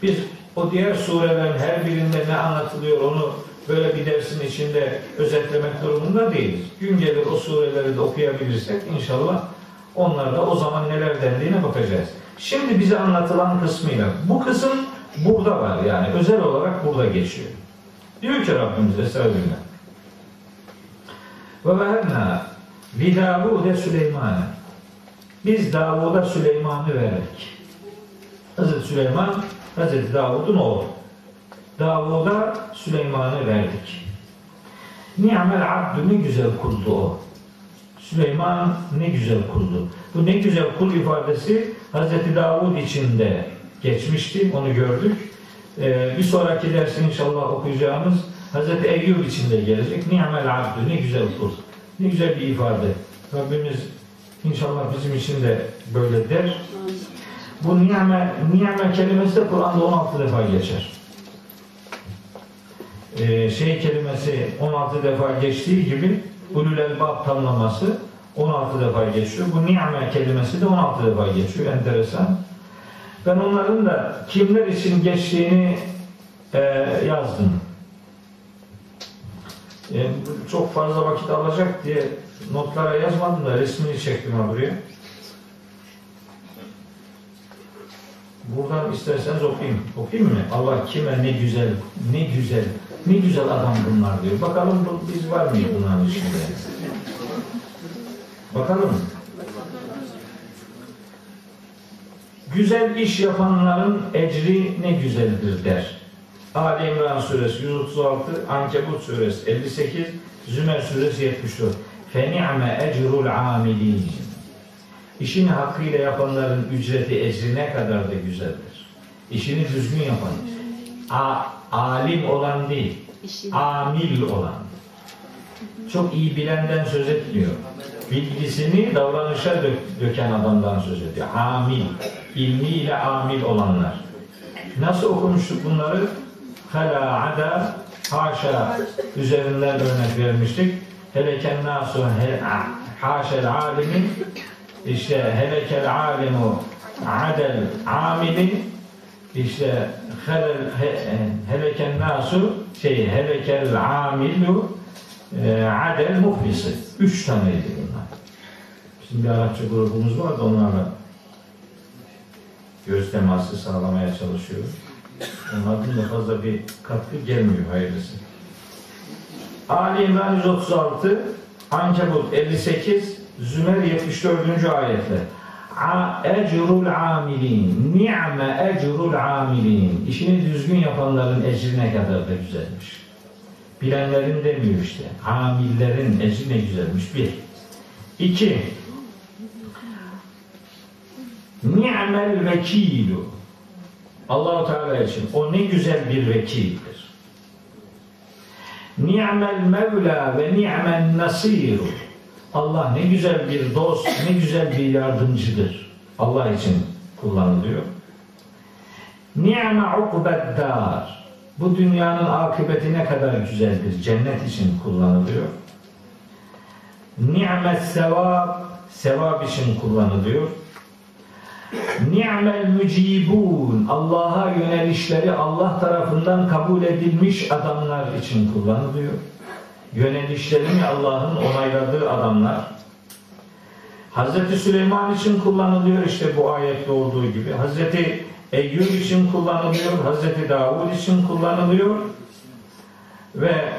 Biz o diğer surelerin her birinde ne anlatılıyor onu böyle bir dersin içinde özetlemek durumunda değiliz. Gün gelir o sureleri de okuyabilirsek inşallah onlarda o zaman neler dendiğine bakacağız. Şimdi bize anlatılan kısmıyla bu kısım burada var yani özel olarak burada geçiyor. Diyor ki Rabbimiz Estağfirullah. Ve vehebna li Davude Süleyman'a biz Davud'a Süleyman'ı verdik. Hazreti Süleyman Hazreti Davud'un oğlu. Davud'a Süleyman'ı verdik. Ni'mel abdü ne güzel kuldu o. Süleyman ne güzel kuldu. Bu ne güzel kul ifadesi Hazreti Davud için de geçmişti. Onu gördük. Ee, bir sonraki dersi inşallah okuyacağımız Hazreti Eyyub için de gelecek. Ni'mel abdü ne güzel kul. Ne güzel bir ifade. Rabbimiz inşallah bizim için de böyle der. Bu niyame, niyame kelimesi de Kur'an'da 16 defa geçer. Ee, şey kelimesi 16 defa geçtiği gibi ulul elbab tanımlaması 16 defa geçiyor. Bu ni'me kelimesi de 16 defa geçiyor. Enteresan. Ben onların da kimler için geçtiğini e, yazdım. E, çok fazla vakit alacak diye notlara yazmadım da resmini çektim ha buraya. Buradan isterseniz okuyayım. Okuyayım mı? Allah kime ne güzel, ne güzel, ne güzel adam bunlar diyor. Bakalım biz var mıyız bunların içinde? Bakalım. Güzel iş yapanların ecri ne güzeldir der. Ali İmran suresi 136, Ankebut suresi 58, Zümer suresi 74. Feni'me ecrul amilin. İşini hakkıyla yapanların ücreti, ecri ne kadar da güzeldir. İşini düzgün yapan. A, alim olan değil, amil olan. Çok iyi bilenden söz etmiyor. Bilgisini davranışa dö- döken adamdan söz ediyor. Amil, ilmiyle amil olanlar. Nasıl okumuştuk bunları? Hala ada, haşa üzerinden örnek vermiştik. Heleken nasu haşel alimin işte helekel alimu adel amilin işte heleken nasu şey helekel amilu e, adel muhlisi. Üç taneydi bunlar. Bizim bir Arapça grubumuz var da onlarla göz teması sağlamaya çalışıyoruz. Onlardan da fazla bir katkı gelmiyor hayırlısı. Ali İmran 136, Ankebut 58, Zümer 74. ayetler. Ecrul amilin, ni'me ecrul amilin. İşini düzgün yapanların ecri ne kadar da güzelmiş. Bilenlerin demiyor işte. Amillerin ecri ne güzelmiş. Bir. İki. Ni'mel vekilu. Allahu Teala için o ne güzel bir vekildir. Ni'mel mevla ve ni'men nasiru. Allah ne güzel bir dost, ne güzel bir yardımcıdır. Allah için kullanılıyor. Ni'me ukbed dar. Bu dünyanın akıbeti ne kadar güzeldir. Cennet için kullanılıyor. Ni'met sevap, sevap için kullanılıyor. Ni'mel mücibun. Allah'a yönelişleri Allah tarafından kabul edilmiş adamlar için kullanılıyor. Yönelişlerini Allah'ın onayladığı adamlar. Hazreti Süleyman için kullanılıyor işte bu ayette olduğu gibi. Hazreti Eyyub için kullanılıyor. Hazreti Davud için kullanılıyor. Ve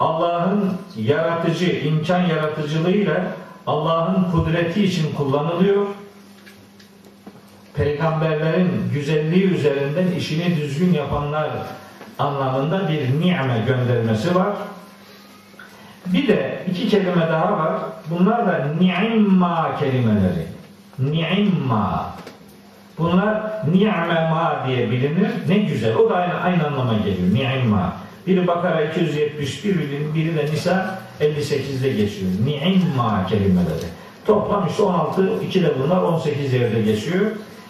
Allah'ın yaratıcı, imkan yaratıcılığıyla Allah'ın kudreti için kullanılıyor peygamberlerin güzelliği üzerinden işini düzgün yapanlar anlamında bir ni'me göndermesi var. Bir de iki kelime daha var. Bunlar da ni'imma kelimeleri. Ni'imma. Bunlar ni'me ma diye bilinir. Ne güzel. O da aynı, aynı anlama geliyor. Ni'imma. Biri Bakara 271, biri, de Nisa 58'de geçiyor. Ni'imma kelimeleri. Toplam işte 16, iki de bunlar 18 yerde geçiyor.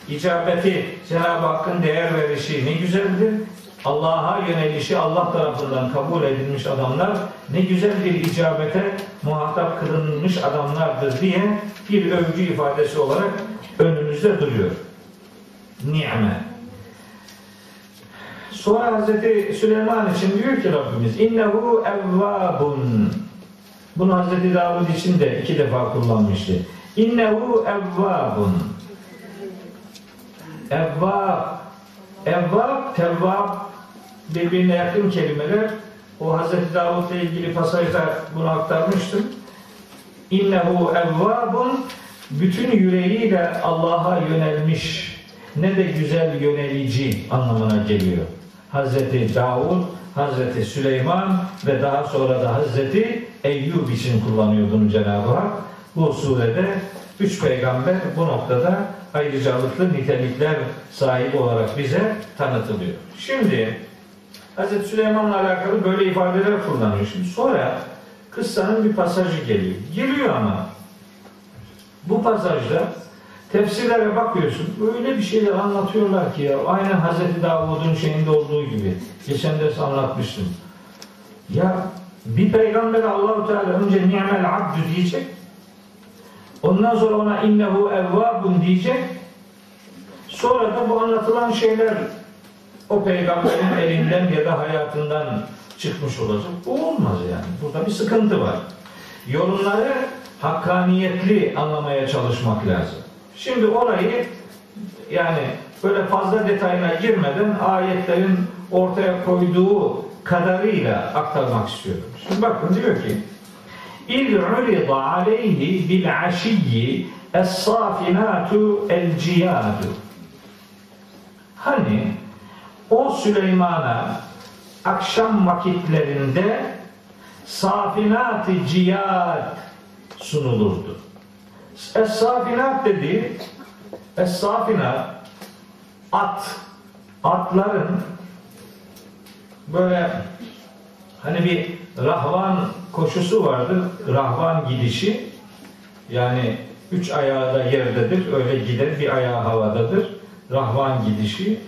İcabeti Cenab-ı Hakk'ın değer verişi ne güzeldir. Allah'a yönelişi Allah tarafından kabul edilmiş adamlar ne güzel bir icabete muhatap kılınmış adamlardır diye bir övgü ifadesi olarak önümüzde duruyor. Ni'me. Sonra Hazreti Süleyman için diyor ki Rabbimiz innehu evvabun bunu Hazreti Davud için de iki defa kullanmıştı. İnnehu evvabun Evvab Evvab, tevvab birbirine yakın kelimeler. O Hazreti Davud'la ilgili pasajda bunu aktarmıştım. İnnehu evvabun bütün yüreğiyle Allah'a yönelmiş ne de güzel yönelici anlamına geliyor. Hazreti Davud, Hazreti Süleyman ve daha sonra da Hazreti Eyyub için kullanıyor bunu Cenab-ı Hak. Bu surede üç peygamber bu noktada ayrıcalıklı nitelikler sahibi olarak bize tanıtılıyor. Şimdi Hazreti Süleyman'la alakalı böyle ifadeler kullanıyor. Şimdi sonra kıssanın bir pasajı geliyor. Geliyor ama bu pasajda tefsirlere bakıyorsun. Öyle bir şeyler anlatıyorlar ki ya. Aynen Hazreti Davud'un şeyinde olduğu gibi. Geçen ders anlatmıştım. Ya bir peygamber Allahu Teala önce ni'mel abdü diyecek. Ondan sonra ona innehu evvabun diyecek. Sonra da bu anlatılan şeyler o peygamberin elinden ya da hayatından çıkmış olacak. Bu olmaz yani. Burada bir sıkıntı var. Yorumları hakkaniyetli anlamaya çalışmak lazım. Şimdi orayı yani böyle fazla detayına girmeden ayetlerin ortaya koyduğu kadarıyla aktarmak istiyorum. Şimdi bakın diyor ki İz urida aleyhi bil aşiyyi es-safinatu Hani o Süleyman'a akşam vakitlerinde safinat-ı ciyad sunulurdu. Es-safinat dedi Es-safinat at atların böyle Hani bir rahvan koşusu vardır. Rahvan gidişi. Yani üç ayağı da yerdedir. Öyle gider. Bir ayağı havadadır. Rahvan gidişi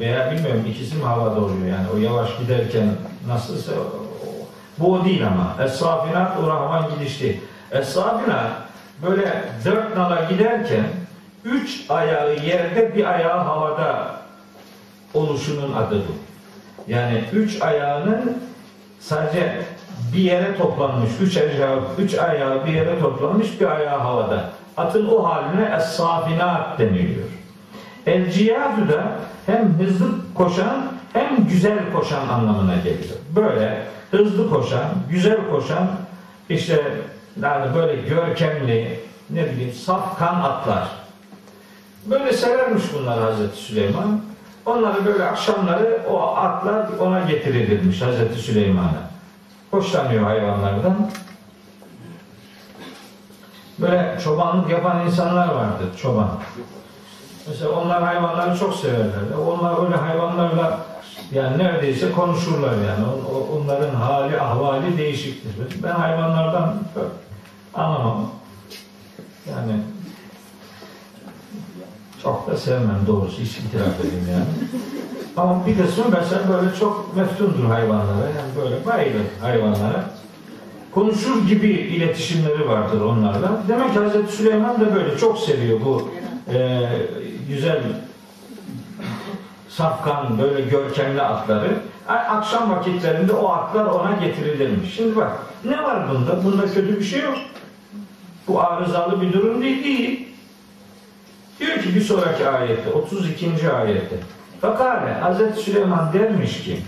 veya bilmiyorum ikisi mi havada oluyor yani. O yavaş giderken nasılsa bu o değil ama. Es-safinat o rahvan gidişti. Es-safinat böyle dört nala giderken üç ayağı yerde bir ayağı havada oluşunun adı bu. Yani üç ayağının sadece bir yere toplanmış, üç ayağı, üç ayağı bir yere toplanmış, bir ayağı havada. Atın o haline es-safinat deniliyor. El da hem hızlı koşan hem güzel koşan anlamına geliyor. Böyle hızlı koşan, güzel koşan, işte yani böyle görkemli, ne bileyim safkan atlar. Böyle severmiş bunlar Hazreti Süleyman. Onları böyle akşamları o atlar ona getirilirmiş Hazreti Süleyman'a. Hoşlanıyor hayvanlardan. Böyle çobanlık yapan insanlar vardır, çoban. Mesela onlar hayvanları çok severler. Onlar öyle hayvanlarla yani neredeyse konuşurlar yani. Onların hali, ahvali değişiktir. Ben hayvanlardan anlamam. Yani çok da sevmem doğrusu hiç itiraf edeyim yani. Ama bir kısmı mesela böyle çok meftundur hayvanlara. Yani böyle bayılır hayvanlara. Konuşur gibi iletişimleri vardır onlarla. Demek ki Hazreti Süleyman da böyle çok seviyor bu e, güzel safkan böyle görkemli atları. Akşam vakitlerinde o atlar ona getirilirmiş. Şimdi bak ne var bunda? Bunda kötü bir şey yok. Bu arızalı bir durum değil. değil. Diyor ki bir sonraki ayette 32. ayette Fakale Hazreti Süleyman dermiş ki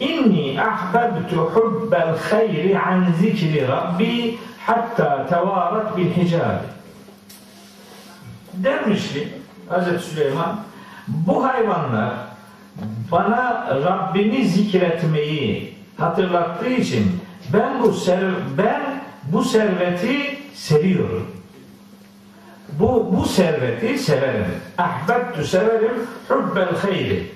İnni ahbebtu hubbel hayri an zikri Rabbi hatta tevarat bil hicabi dermiş ki Hazreti Süleyman bu hayvanlar bana Rabbimi zikretmeyi hatırlattığı için ben bu ser ben bu serveti seviyorum. Bu bu serveti severim. Ahbettu severim. Hubbel hayri.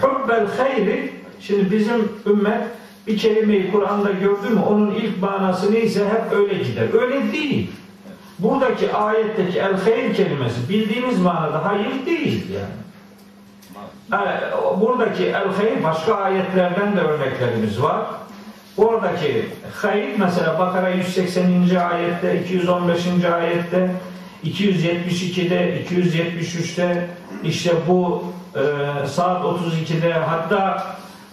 Hubbel hayri şimdi bizim ümmet bir kelimeyi Kur'an'da gördü mü onun ilk manası neyse hep öyle gider. Öyle değil. Buradaki ayetteki el hayr kelimesi bildiğimiz manada hayır değil yani. Buradaki el hayr başka ayetlerden de örneklerimiz var. Oradaki hayır mesela Bakara 180. ayette, 215. ayette, 272'de, 273'te işte bu e, saat 32'de hatta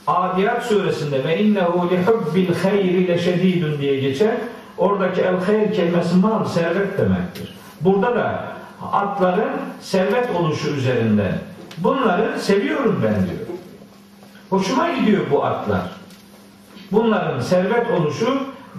Adiyat suresinde ve innehu li hubbil hayri leşedidun diye geçer. Oradaki el hayr kelimesi mal, servet demektir. Burada da atların servet oluşu üzerinden bunları seviyorum ben diyor. Hoşuma gidiyor bu atlar. Bunların servet oluşu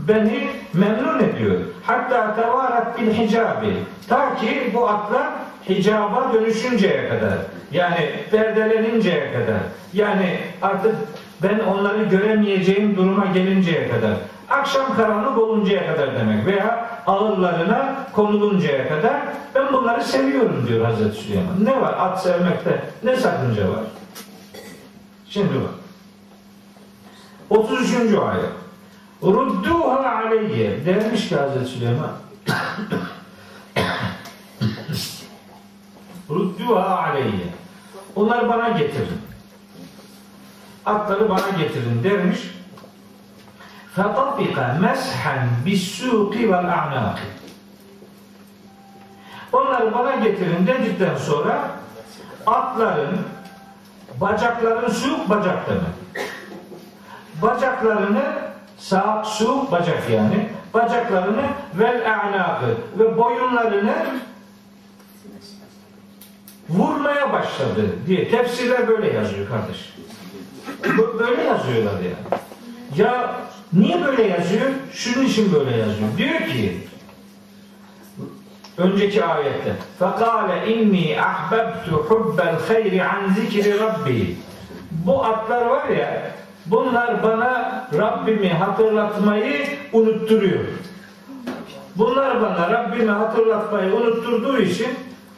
beni memnun ediyor. Hatta tevarat bil hicabi. Ta ki bu atlar hicaba dönüşünceye kadar. Yani perdeleninceye kadar. Yani artık ben onları göremeyeceğim duruma gelinceye kadar. Akşam karanlık oluncaya kadar demek veya ağırlarına konuluncaya kadar ben bunları seviyorum diyor Hazreti Süleyman. Ne var at sevmekte? Ne sakınca var? Şimdi bak. 33. ayet. Rudduha aleyye dermiş ki Hazreti Süleyman. Rudduha aleyye. Onları bana getirin. Atları bana getirin dermiş. Fatabika meshen bissuki vel a'naki. Onları bana getirin dedikten sonra atların bacakların suyuk bacaklarını Bacaklarını sağ su bacak yani bacaklarını vel a'nakı ve boyunlarını vurmaya başladı diye tefsirler böyle yazıyor kardeş. Böyle yazıyorlar yani. Ya niye böyle yazıyor? Şunun için böyle yazıyor. Diyor ki önceki ayette فَقَالَ inni ahbabtu hubbel hayri an zikri rabbi bu atlar var ya bunlar bana Rabbimi hatırlatmayı unutturuyor. Bunlar bana Rabbimi hatırlatmayı unutturduğu için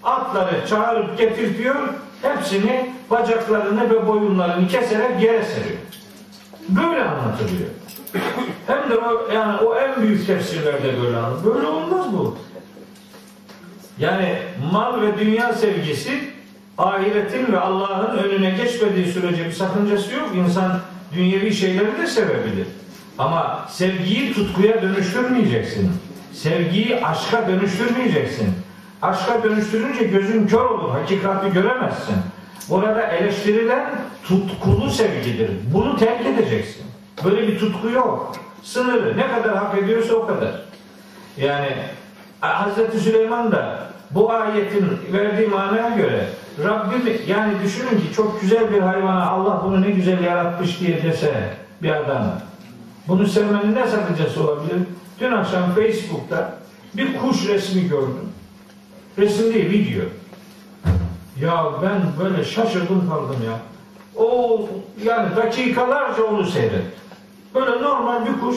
atları çağırıp getirtiyor hepsini bacaklarını ve boyunlarını keserek yere seriyor. Böyle anlatılıyor. Hem de o, yani o en büyük tefsirlerde böyle anlatılır. Böyle olmaz bu. Yani mal ve dünya sevgisi ahiretin ve Allah'ın önüne geçmediği sürece bir sakıncası yok. İnsan dünyevi şeyleri de sevebilir. Ama sevgiyi tutkuya dönüştürmeyeceksin. Sevgiyi aşka dönüştürmeyeceksin. Aşka dönüştürünce gözün kör olur, hakikati göremezsin. Orada eleştirilen tutkulu sevgidir. Bunu terk edeceksin. Böyle bir tutku yok. Sınırı ne kadar hak ediyorsa o kadar. Yani Hazreti Süleyman da bu ayetin verdiği manaya göre Rabbim yani düşünün ki çok güzel bir hayvana Allah bunu ne güzel yaratmış diye dese bir adam. Bunu sevmenin ne sakıncası olabilir? Dün akşam Facebook'ta bir kuş resmi gördüm. Resim değil, video. Ya ben böyle şaşırdım kaldım ya. O yani dakikalarca onu seyret. Böyle normal bir kuş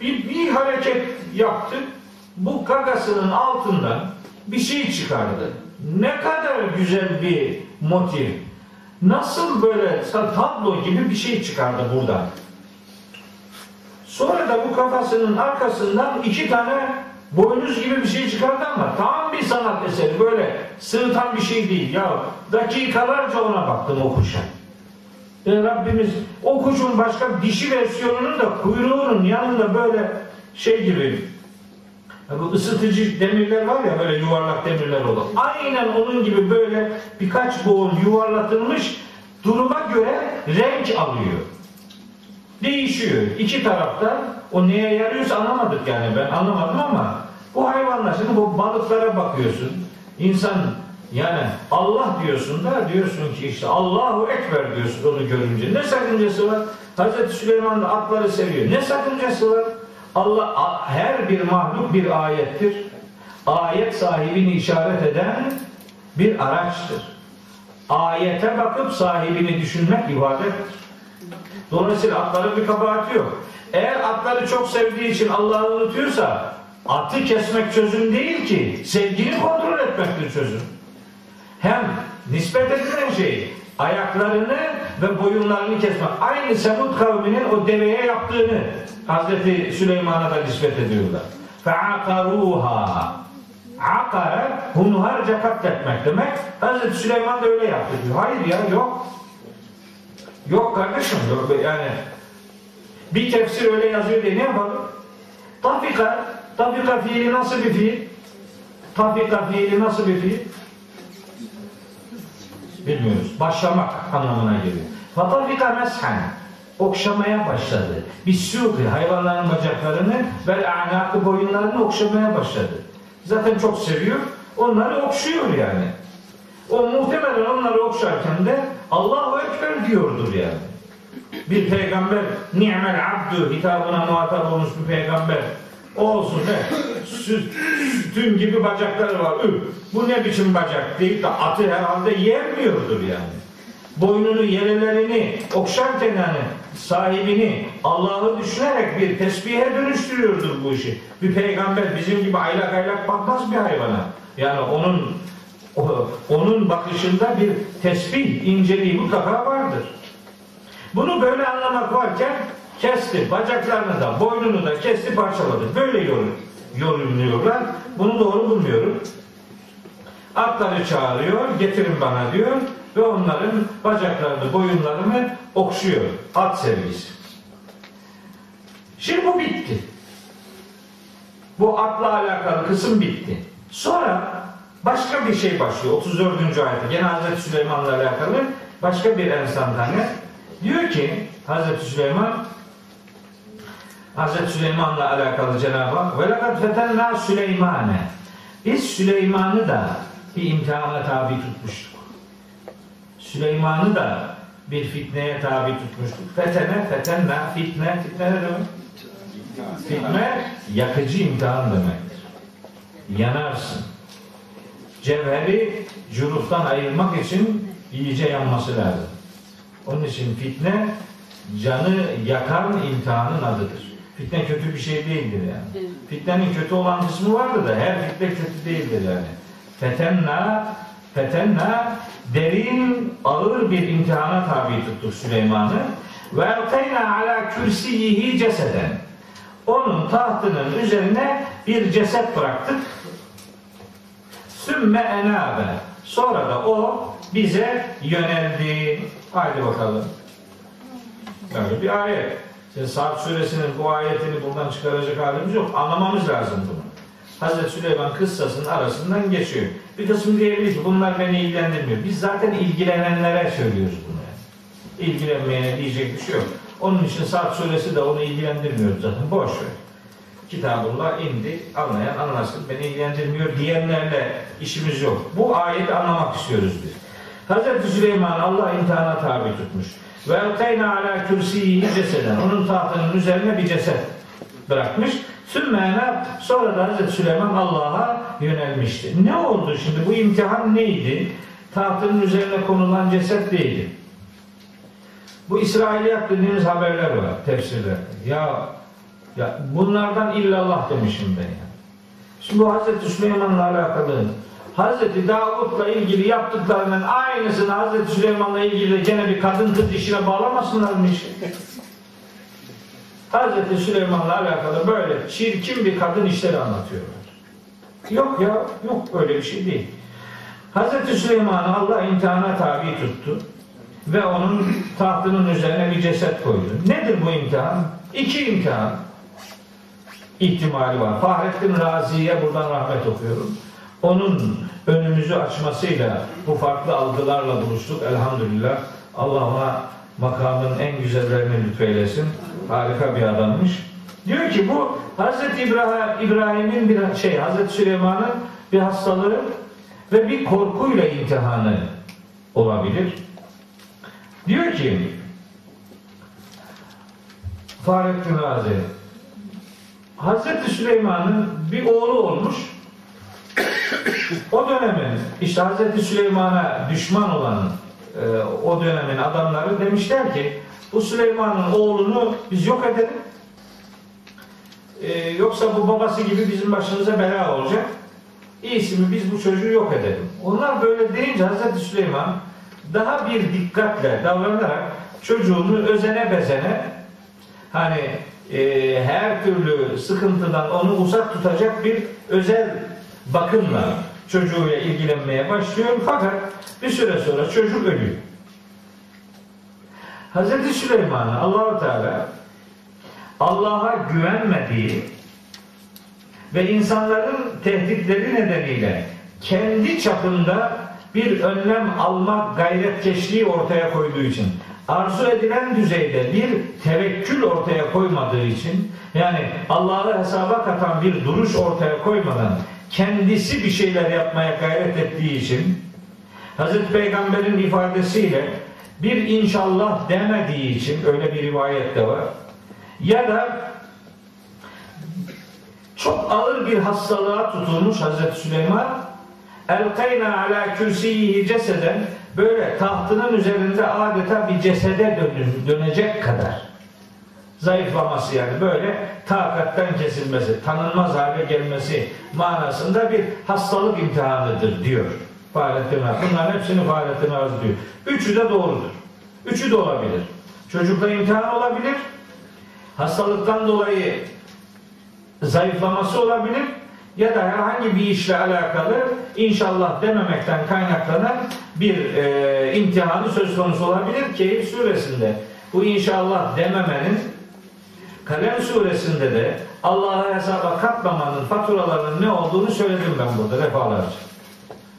bir, bir hareket yaptı. Bu gagasının altından bir şey çıkardı. Ne kadar güzel bir motiv. Nasıl böyle tablo gibi bir şey çıkardı buradan. Sonra da bu kafasının arkasından iki tane boynuz gibi bir şey çıkardı ama tam bir sanat eseri böyle sığıtan bir şey değil. Ya dakikalarca ona baktım o kuşa. E Rabbimiz o kuşun başka dişi versiyonunun da kuyruğunun yanında böyle şey gibi bu ısıtıcı demirler var ya böyle yuvarlak demirler olur. Aynen onun gibi böyle birkaç boğum yuvarlatılmış duruma göre renk alıyor. Değişiyor. İki tarafta o neye yarıyorsa anlamadık yani ben anlamadım ama bu hayvanlar şimdi bu balıklara bakıyorsun. İnsan yani Allah diyorsun da diyorsun ki işte Allahu Ekber diyorsun onu görünce. Ne sakıncası var? Hazreti Süleyman da atları seviyor. Ne sakıncası var? Allah her bir mahluk bir ayettir. Ayet sahibini işaret eden bir araçtır. Ayete bakıp sahibini düşünmek ibadettir. Dolayısıyla atların bir kabahati yok. Eğer atları çok sevdiği için Allah'ı unutuyorsa atı kesmek çözüm değil ki. Sevgini kontrol etmektir çözüm. Hem nispet edilen şey ayaklarını ve boyunlarını kesmek. Aynı Semud kavminin o deveye yaptığını Hazreti Süleyman'a da nispet ediyorlar. فَعَقَرُوهَا Akara hunharca katletmek demek. Hazreti Süleyman da öyle yaptı diyor. Hayır ya yok. Yok kardeşim yok. Yani bir tefsir öyle yazıyor diye ne yapalım? Tafika, tafika fiili nasıl bir fiil? Tafika fiili nasıl bir fiil? Bilmiyoruz. Başlamak anlamına geliyor. Fatafika meshen okşamaya başladı. Bir suğu hayvanların bacaklarını ve anakı boyunlarını okşamaya başladı. Zaten çok seviyor. Onları okşuyor yani. O muhtemelen onları okşarken de Allahu Ekber diyordur yani. Bir peygamber ni'mel abdü hitabına muhatap olmuş bir peygamber olsun ne süt, sütün gibi bacakları var. Üf, bu ne biçim bacak deyip de atı herhalde yermiyordur yani. Boynunu yerelerini okşarken yani sahibini Allah'ı düşünerek bir tesbihe dönüştürüyordur bu işi. Bir peygamber bizim gibi aylak aylak bakmaz bir hayvana. Yani onun onun bakışında bir tesbih inceliği mutlaka vardır. Bunu böyle anlamak varken kesti, bacaklarını da, boynunu da kesti, parçaladı. Böyle yorum, yorumluyorlar. Bunu doğru bulmuyorum. Atları çağırıyor, getirin bana diyor ve onların bacaklarını, boyunlarını okşuyor. At sevgisi. Şimdi bu bitti. Bu atla alakalı kısım bitti. Sonra başka bir şey başlıyor. 34. ayette gene Hazreti Süleyman'la alakalı başka bir enstantane. Diyor ki Hazreti Süleyman Hazreti Süleyman'la alakalı Cenab-ı Hak ve lekad fetenna Süleymane biz Süleyman'ı da bir imtihana tabi tutmuştuk. Süleyman'ı da bir fitneye tabi tutmuştuk. Fetene, fetenna, fitne, fitne ne demek? Fitne, yakıcı imtihan demektir. Yanarsın. Cevheri cüruftan ayırmak için iyice yanması lazım. Onun için fitne canı yakan imtihanın adıdır. Fitne kötü bir şey değildir yani. Fitnenin kötü olan kısmı vardır da her fitne kötü değildir yani. Fetenna fetenna derin ağır bir imtihana tabi tuttuk Süleyman'ı Ve elkayna ala kürsiyihi ceseden. Onun tahtının üzerine bir ceset bıraktık. Sümme enabe. Sonra da o bize yöneldi. Haydi bakalım. Böyle bir ayet. Şimdi Saat suresinin bu ayetini buradan çıkaracak halimiz yok. Anlamamız lazım bunu. Hazreti Süleyman kıssasının arasından geçiyor. Bir kısım diyebilir ki bunlar beni ilgilendirmiyor. Biz zaten ilgilenenlere söylüyoruz bunu. Yani. İlgilenmeyene diyecek bir şey yok. Onun için Saat suresi de onu ilgilendirmiyor zaten. Boş ver. Kitabullah indi. Anlayan anlasın. Beni ilgilendirmiyor diyenlerle işimiz yok. Bu ayeti anlamak istiyoruz biz. Hazreti Süleyman Allah imtihana tabi tutmuş. Ve elkayna ala kürsiyi ceseden. Onun tahtının üzerine bir ceset bırakmış. Sümmena sonra da Hazreti Süleyman Allah'a yönelmişti. Ne oldu şimdi? Bu imtihan neydi? Tahtının üzerine konulan ceset neydi? Bu İsrailiyat dediğimiz haberler var tefsirlerde. Ya ya bunlardan illallah demişim ben ya. Şimdi bu Hazreti Süleyman'la alakalı Hazreti Davut'la ilgili yaptıklarının aynısını Hazreti Süleyman'la ilgili de gene bir kadın kız işine bağlamasınlar mı işi? Hazreti Süleyman'la alakalı böyle çirkin bir kadın işleri anlatıyorlar. Yok ya, yok böyle bir şey değil. Hazreti Süleyman'ı Allah imtihana tabi tuttu ve onun tahtının üzerine bir ceset koydu. Nedir bu imtihan? İki imtihan ihtimali var. Fahrettin Razi'ye buradan rahmet okuyorum. Onun önümüzü açmasıyla bu farklı algılarla buluştuk. Elhamdülillah. Allah ona makamın en güzellerini lütfeylesin. Harika bir adammış. Diyor ki bu Hazreti İbrahim İbrahim'in bir şey Hazreti Süleyman'ın bir hastalığı ve bir korkuyla imtihanı olabilir. Diyor ki Fahrettin Razi Hazreti Süleyman'ın bir oğlu olmuş. o dönemin işte Hazreti Süleyman'a düşman olan e, o dönemin adamları demişler ki bu Süleyman'ın oğlunu biz yok edelim. E, yoksa bu babası gibi bizim başımıza bela olacak. İyisi mi biz bu çocuğu yok edelim. Onlar böyle deyince Hazreti Süleyman daha bir dikkatle davranarak çocuğunu özene bezene hani e, her türlü sıkıntıdan onu uzak tutacak bir özel bakımla çocuğuyla ilgilenmeye başlıyor. Fakat bir süre sonra çocuk ölüyor. Hazreti Süleyman'a Allahu Teala Allah'a güvenmediği ve insanların tehditleri nedeniyle kendi çapında bir önlem alma gayretkeşliği ortaya koyduğu için arzu edilen düzeyde bir tevekkül ortaya koymadığı için yani Allah'ı hesaba katan bir duruş ortaya koymadan kendisi bir şeyler yapmaya gayret ettiği için Hazreti Peygamber'in ifadesiyle bir inşallah demediği için öyle bir rivayet de var. Ya da çok ağır bir hastalığa tutulmuş Hazreti Süleyman elkayna ala kürsiyihi ceseden böyle tahtının üzerinde adeta bir cesede dönecek kadar zayıflaması yani böyle takatten kesilmesi, tanınmaz hale gelmesi manasında bir hastalık imtihanıdır diyor Fahrettin Arz. Bunların hepsini Fahrettin Arz diyor. Üçü de doğrudur. Üçü de olabilir. Çocukla imtihan olabilir. Hastalıktan dolayı zayıflaması olabilir ya da herhangi bir işle alakalı inşallah dememekten kaynaklanan bir e, imtihanı söz konusu olabilir. Keyif suresinde bu inşallah dememenin Kalem suresinde de Allah'a hesaba katmamanın faturalarının ne olduğunu söyledim ben burada defalarca.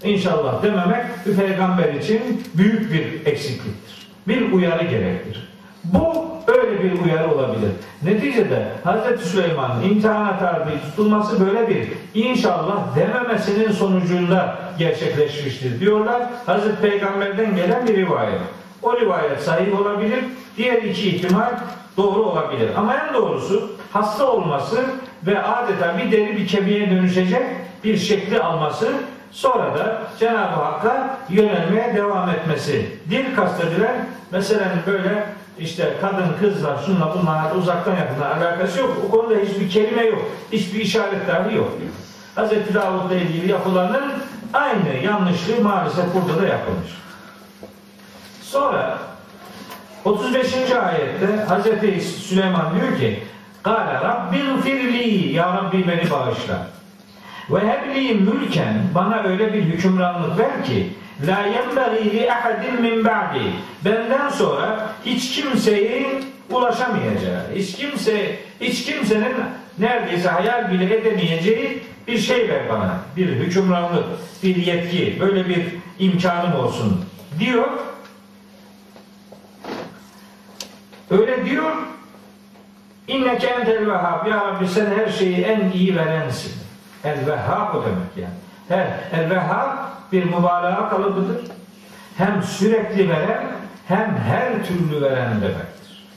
İnşallah dememek bir peygamber için büyük bir eksikliktir. Bir uyarı gerektir. Bu öyle bir uyarı olabilir. Neticede Hz. Süleyman'ın imtihana tabi tutulması böyle bir inşallah dememesinin sonucunda gerçekleşmiştir diyorlar. Hz. Peygamber'den gelen bir rivayet. O rivayet sahih olabilir. Diğer iki ihtimal doğru olabilir. Ama en doğrusu hasta olması ve adeta bir deri bir kemiğe dönüşecek bir şekli alması sonra da Cenab-ı Hakk'a yönelmeye devam etmesi. Dil kastedilen mesela böyle işte kadın, kızlar, şunla bunlar uzaktan yakından alakası yok. O konuda hiçbir kelime yok. Hiçbir işaret dahi yok. Hz. Davud'la ilgili yapılanın aynı yanlışlığı maalesef burada da yapılmış. Sonra o 35. ayette Hazreti Süleyman diyor ki Kale Rabbil firli Ya Rabbi beni bağışla. Ve hebli mülken bana öyle bir hükümranlık ver ki la yenbagî li ahadin min ba'di benden sonra hiç kimseyi ulaşamayacağı, hiç kimse hiç kimsenin neredeyse hayal bile edemeyeceği bir şey ver bana. Bir hükümranlık, bir yetki, böyle bir imkanım olsun diyor. Öyle diyor. İnneke entel vehhab. Ya Rabbi sen her şeyi en iyi verensin. El vehhab o demek yani. Her, el vehhab bir mübalağa kalıbıdır. Hem sürekli veren hem her türlü veren demektir.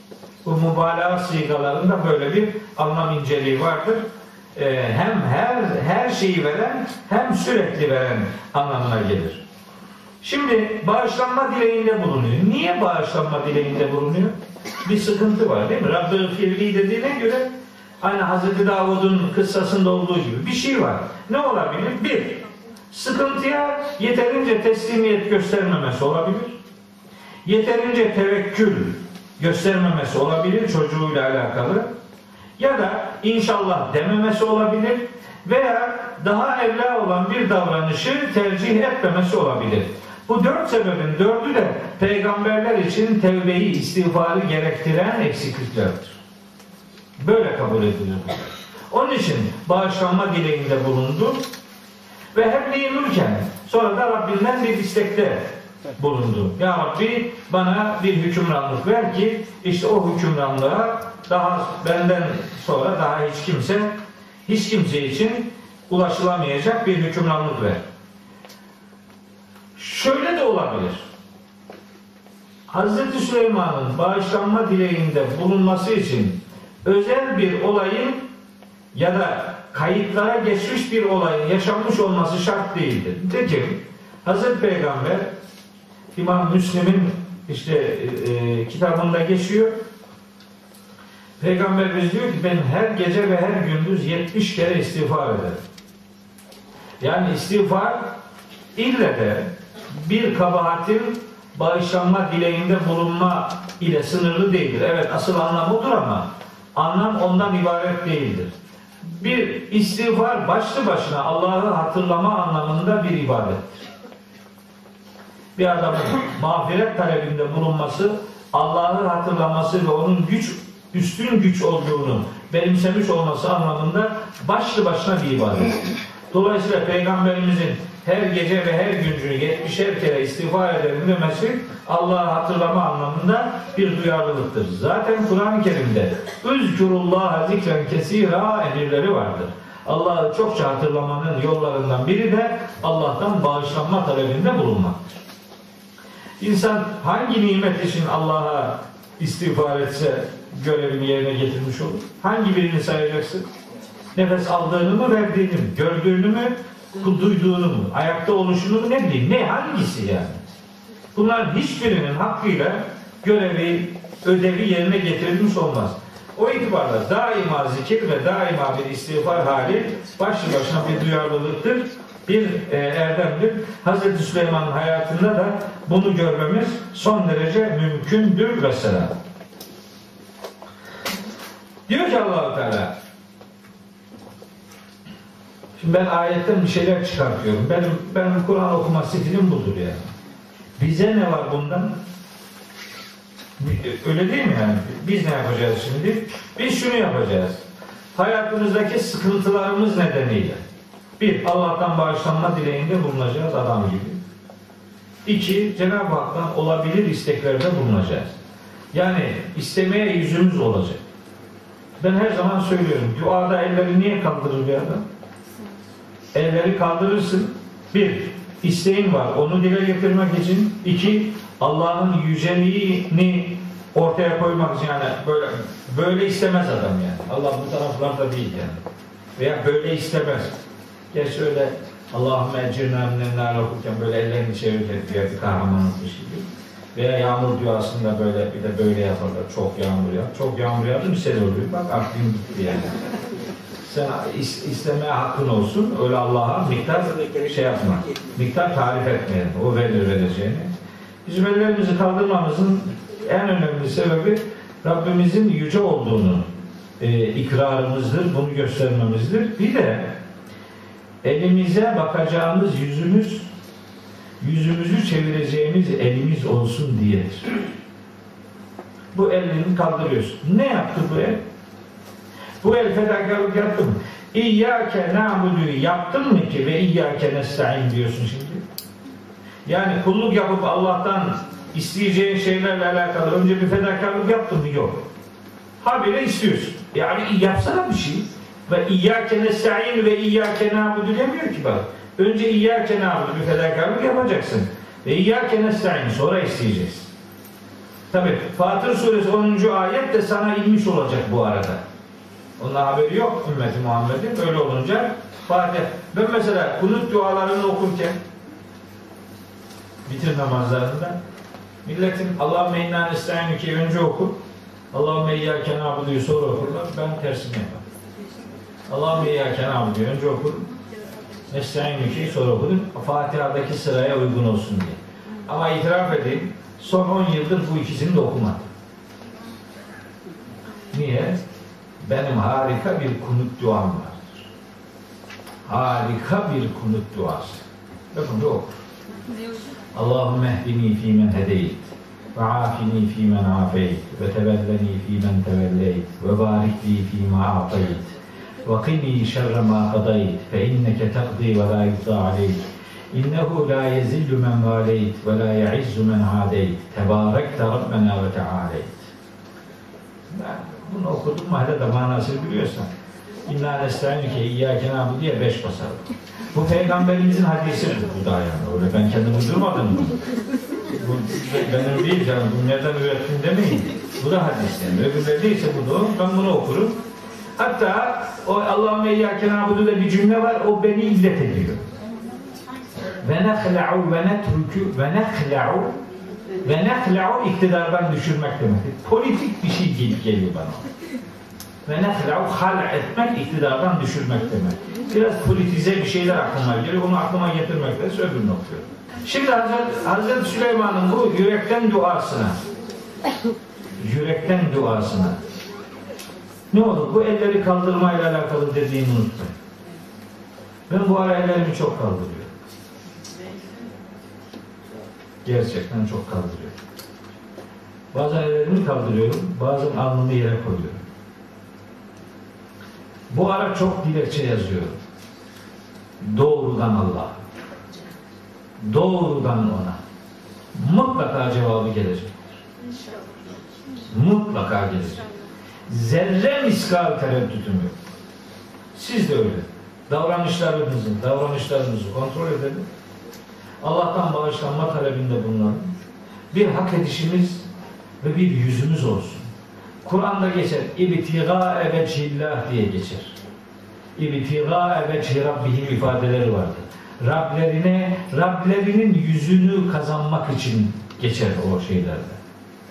Bu mübalağa sigalarında böyle bir anlam inceliği vardır. Ee, hem her her şeyi veren hem sürekli veren anlamına gelir. Şimdi bağışlanma dileğinde bulunuyor. Niye bağışlanma dileğinde bulunuyor? Bir sıkıntı var değil mi? Rabbül Firli dediğine göre aynı Hazreti Davud'un kıssasında olduğu gibi bir şey var. Ne olabilir? Bir, sıkıntıya yeterince teslimiyet göstermemesi olabilir. Yeterince tevekkül göstermemesi olabilir çocuğuyla alakalı. Ya da inşallah dememesi olabilir veya daha evla olan bir davranışı tercih etmemesi olabilir. Bu dört sebebin dördü de peygamberler için tevbeyi, istiğfarı gerektiren eksikliklerdir. Böyle kabul edilir. Onun için bağışlanma dileğinde bulundu ve hem mülken sonra da Rabbinden bir istekte bulundu. Ya Rabbi bana bir hükümranlık ver ki işte o hükümranlığa daha benden sonra daha hiç kimse hiç kimse için ulaşılamayacak bir hükümranlık ver. Şöyle de olabilir. Hazreti Süleyman'ın bağışlanma dileğinde bulunması için özel bir olayın ya da kayıtlara geçmiş bir olayın yaşanmış olması şart değildir. Nitekim Hazreti Peygamber İmam Müslim'in işte e, e, kitabında geçiyor. Peygamberimiz diyor ki ben her gece ve her gündüz 70 kere istiğfar ederim. Yani istiğfar ille de bir kabahatin bağışlanma dileğinde bulunma ile sınırlı değildir. Evet asıl anlam budur ama anlam ondan ibaret değildir. Bir istiğfar başlı başına Allah'ı hatırlama anlamında bir ibadettir. Bir adamın mağfiret talebinde bulunması, Allah'ı hatırlaması ve onun güç üstün güç olduğunu benimsemiş olması anlamında başlı başına bir ibadettir. Dolayısıyla Peygamberimizin her gece ve her güncünü 70'er kere istiğfar ederim demesi Allah'ı hatırlama anlamında bir duyarlılıktır. Zaten Kur'an-ı Kerim'de Üzkürullah zikren kesira emirleri vardır. Allah'ı çokça hatırlamanın yollarından biri de Allah'tan bağışlanma talebinde bulunmaktır. İnsan hangi nimet için Allah'a istiğfar etse görevini yerine getirmiş olur? Hangi birini sayacaksın? Nefes aldığını mı, verdiğini mi? Gördüğünü mü, duyduğunu mu? Ayakta oluşunu mu? Ne bileyim, ne? Hangisi yani? Bunların hiçbirinin hakkıyla görevi, ödevi yerine getirilmiş olmaz. O itibarla daima zikir ve daima bir istiğfar hali başlı başına bir duyarlılıktır, bir e, erdemdir. Hazreti Süleyman'ın hayatında da bunu görmemiz son derece mümkündür mesela. Diyor ki allah Teala Şimdi ben ayetten bir şeyler çıkartıyorum. Benim benim Kur'an okuma stilim budur yani. Bize ne var bundan? Öyle değil mi yani? Biz ne yapacağız şimdi? Biz şunu yapacağız. Hayatımızdaki sıkıntılarımız nedeniyle bir, Allah'tan bağışlanma dileğinde bulunacağız adam gibi. İki, Cenab-ı Hak'tan olabilir isteklerde bulunacağız. Yani istemeye yüzümüz olacak. Ben her zaman söylüyorum. Duada elleri niye kaldırır bir adam? Elleri kaldırırsın. Bir, isteğin var. Onu dile getirmek için. iki Allah'ın yüceliğini ortaya koymak için yani böyle böyle istemez adam yani. Allah bu taraflarda değil yani. Veya böyle istemez. Gerçi öyle Allahümme ecirna minennâr okurken böyle ellerini çevirirler diye bir kahramanlıkmış gibi. Veya yağmur duasında böyle bir de böyle yaparlar. Çok yağmur yağ. Çok yağmur yağdı mı sel oluyor. Bak aklın gitti yani. Sen istemeye hakkın olsun. Öyle Allah'a miktar şey yapma. Miktar tarif etmeyelim. O verir vereceğini. Bizim ellerimizi kaldırmamızın En önemli sebebi Rabbimizin yüce olduğunu e, ikrarımızdır, bunu göstermemizdir. Bir de elimize bakacağımız yüzümüz, yüzümüzü çevireceğimiz elimiz olsun diyedir. Bu elini kaldırıyorsun. Ne yaptı bu el? Bu el fedakarlık yaptı mı? İyyâke na'budu yaptın mı ki ve iyyâke nesta'in diyorsun şimdi. Yani kulluk yapıp Allah'tan isteyeceğin şeylerle alakalı önce bir fedakarlık yaptın mı? Yok. Habire istiyorsun. Yani yapsana bir şey. Ve iyyâke nesta'in ve iyyâke na'budu demiyor ki bak. Önce iyyâke na'budu bir fedakarlık yapacaksın. Ve iyyâke nesta'in sonra isteyeceğiz. Tabi Fatır suresi 10. ayet de sana inmiş olacak bu arada. Onun haberi yok ümmeti Muhammed'in. Öyle olunca Fatih. Ben mesela kunut dualarını okurken bitir namazlarında milletin Allahümme inna nesta'inüki önce okur. Allahümme iyyâke na'budu'yu sonra okurlar. Ben tersini yaparım. Allahümme iyyâke na'budu'yu önce okurum. Nesta'inüki'yi sonra okurum. Fatiha'daki sıraya uygun olsun diye. Ama itiraf edeyim son 10 yıldır bu ikisini de okumadım. Niye? Benim harika bir kunut duam vardır. Harika bir kunut duası. Ve bunu okur. Allahümme ehdini fîmen hedeyt ve afini fîmen afeyt ve tevelleni fîmen tevelleyt ve barik li fîma a'tayt ve qini şerre ma kadayt fe inneke takdi ve la yudda aleyk İnnehu la yezillu men valeyt ve la ya'izzu men adeyt. Tebarekte Rabbena bunu okudum mahalle de manasını biliyorsan. İnna nesta'inüke iyyâke nâbu diye beş basar. Bu peygamberimizin hadisidir bu da yani. Öyle ben kendim uydurmadım bunu. Bu benim değil canım. Bu nereden ürettim demeyin. Bu da hadis yani. Öbürleri değilse bunu ben bunu okurum. Hatta o Allahümme iyyâke nâbudu da bir cümle var. O beni illet ediyor ve nehla'u ve netruku ve nehla'u ve nehla'u iktidardan düşürmek demektir. Politik bir şey gelip geliyor bana. Ve nehla'u hal etmek iktidardan düşürmek demek. Biraz politize bir şeyler aklıma geliyor. Onu aklıma getirmekle öbür nokta. Şimdi Hazreti, Hazreti Süleyman'ın bu yürekten duasına yürekten duasına ne olur bu elleri kaldırmayla alakalı dediğimi unutmayın. Ben bu ara ellerimi çok kaldırıyorum. Gerçekten çok kaldırıyor. Bazen ellerimi kaldırıyorum, bazen alnımı yere koyuyorum. Bu ara çok dilekçe yazıyorum. Doğrudan Allah. Doğrudan ona. Mutlaka cevabı gelecek. Mutlaka gelecek. Zerre miskal tereddütüm yok. Siz de öyle. Davranışlarınızı, davranışlarınızı kontrol edelim. Allah'tan bağışlanma talebinde bulunalım. Bir hak edişimiz ve bir yüzümüz olsun. Kur'an'da geçer. İbtiga evecillah diye geçer. İbtiga eveci rabbihim ifadeleri vardır. Rablerine, Rablerinin yüzünü kazanmak için geçer o şeylerde.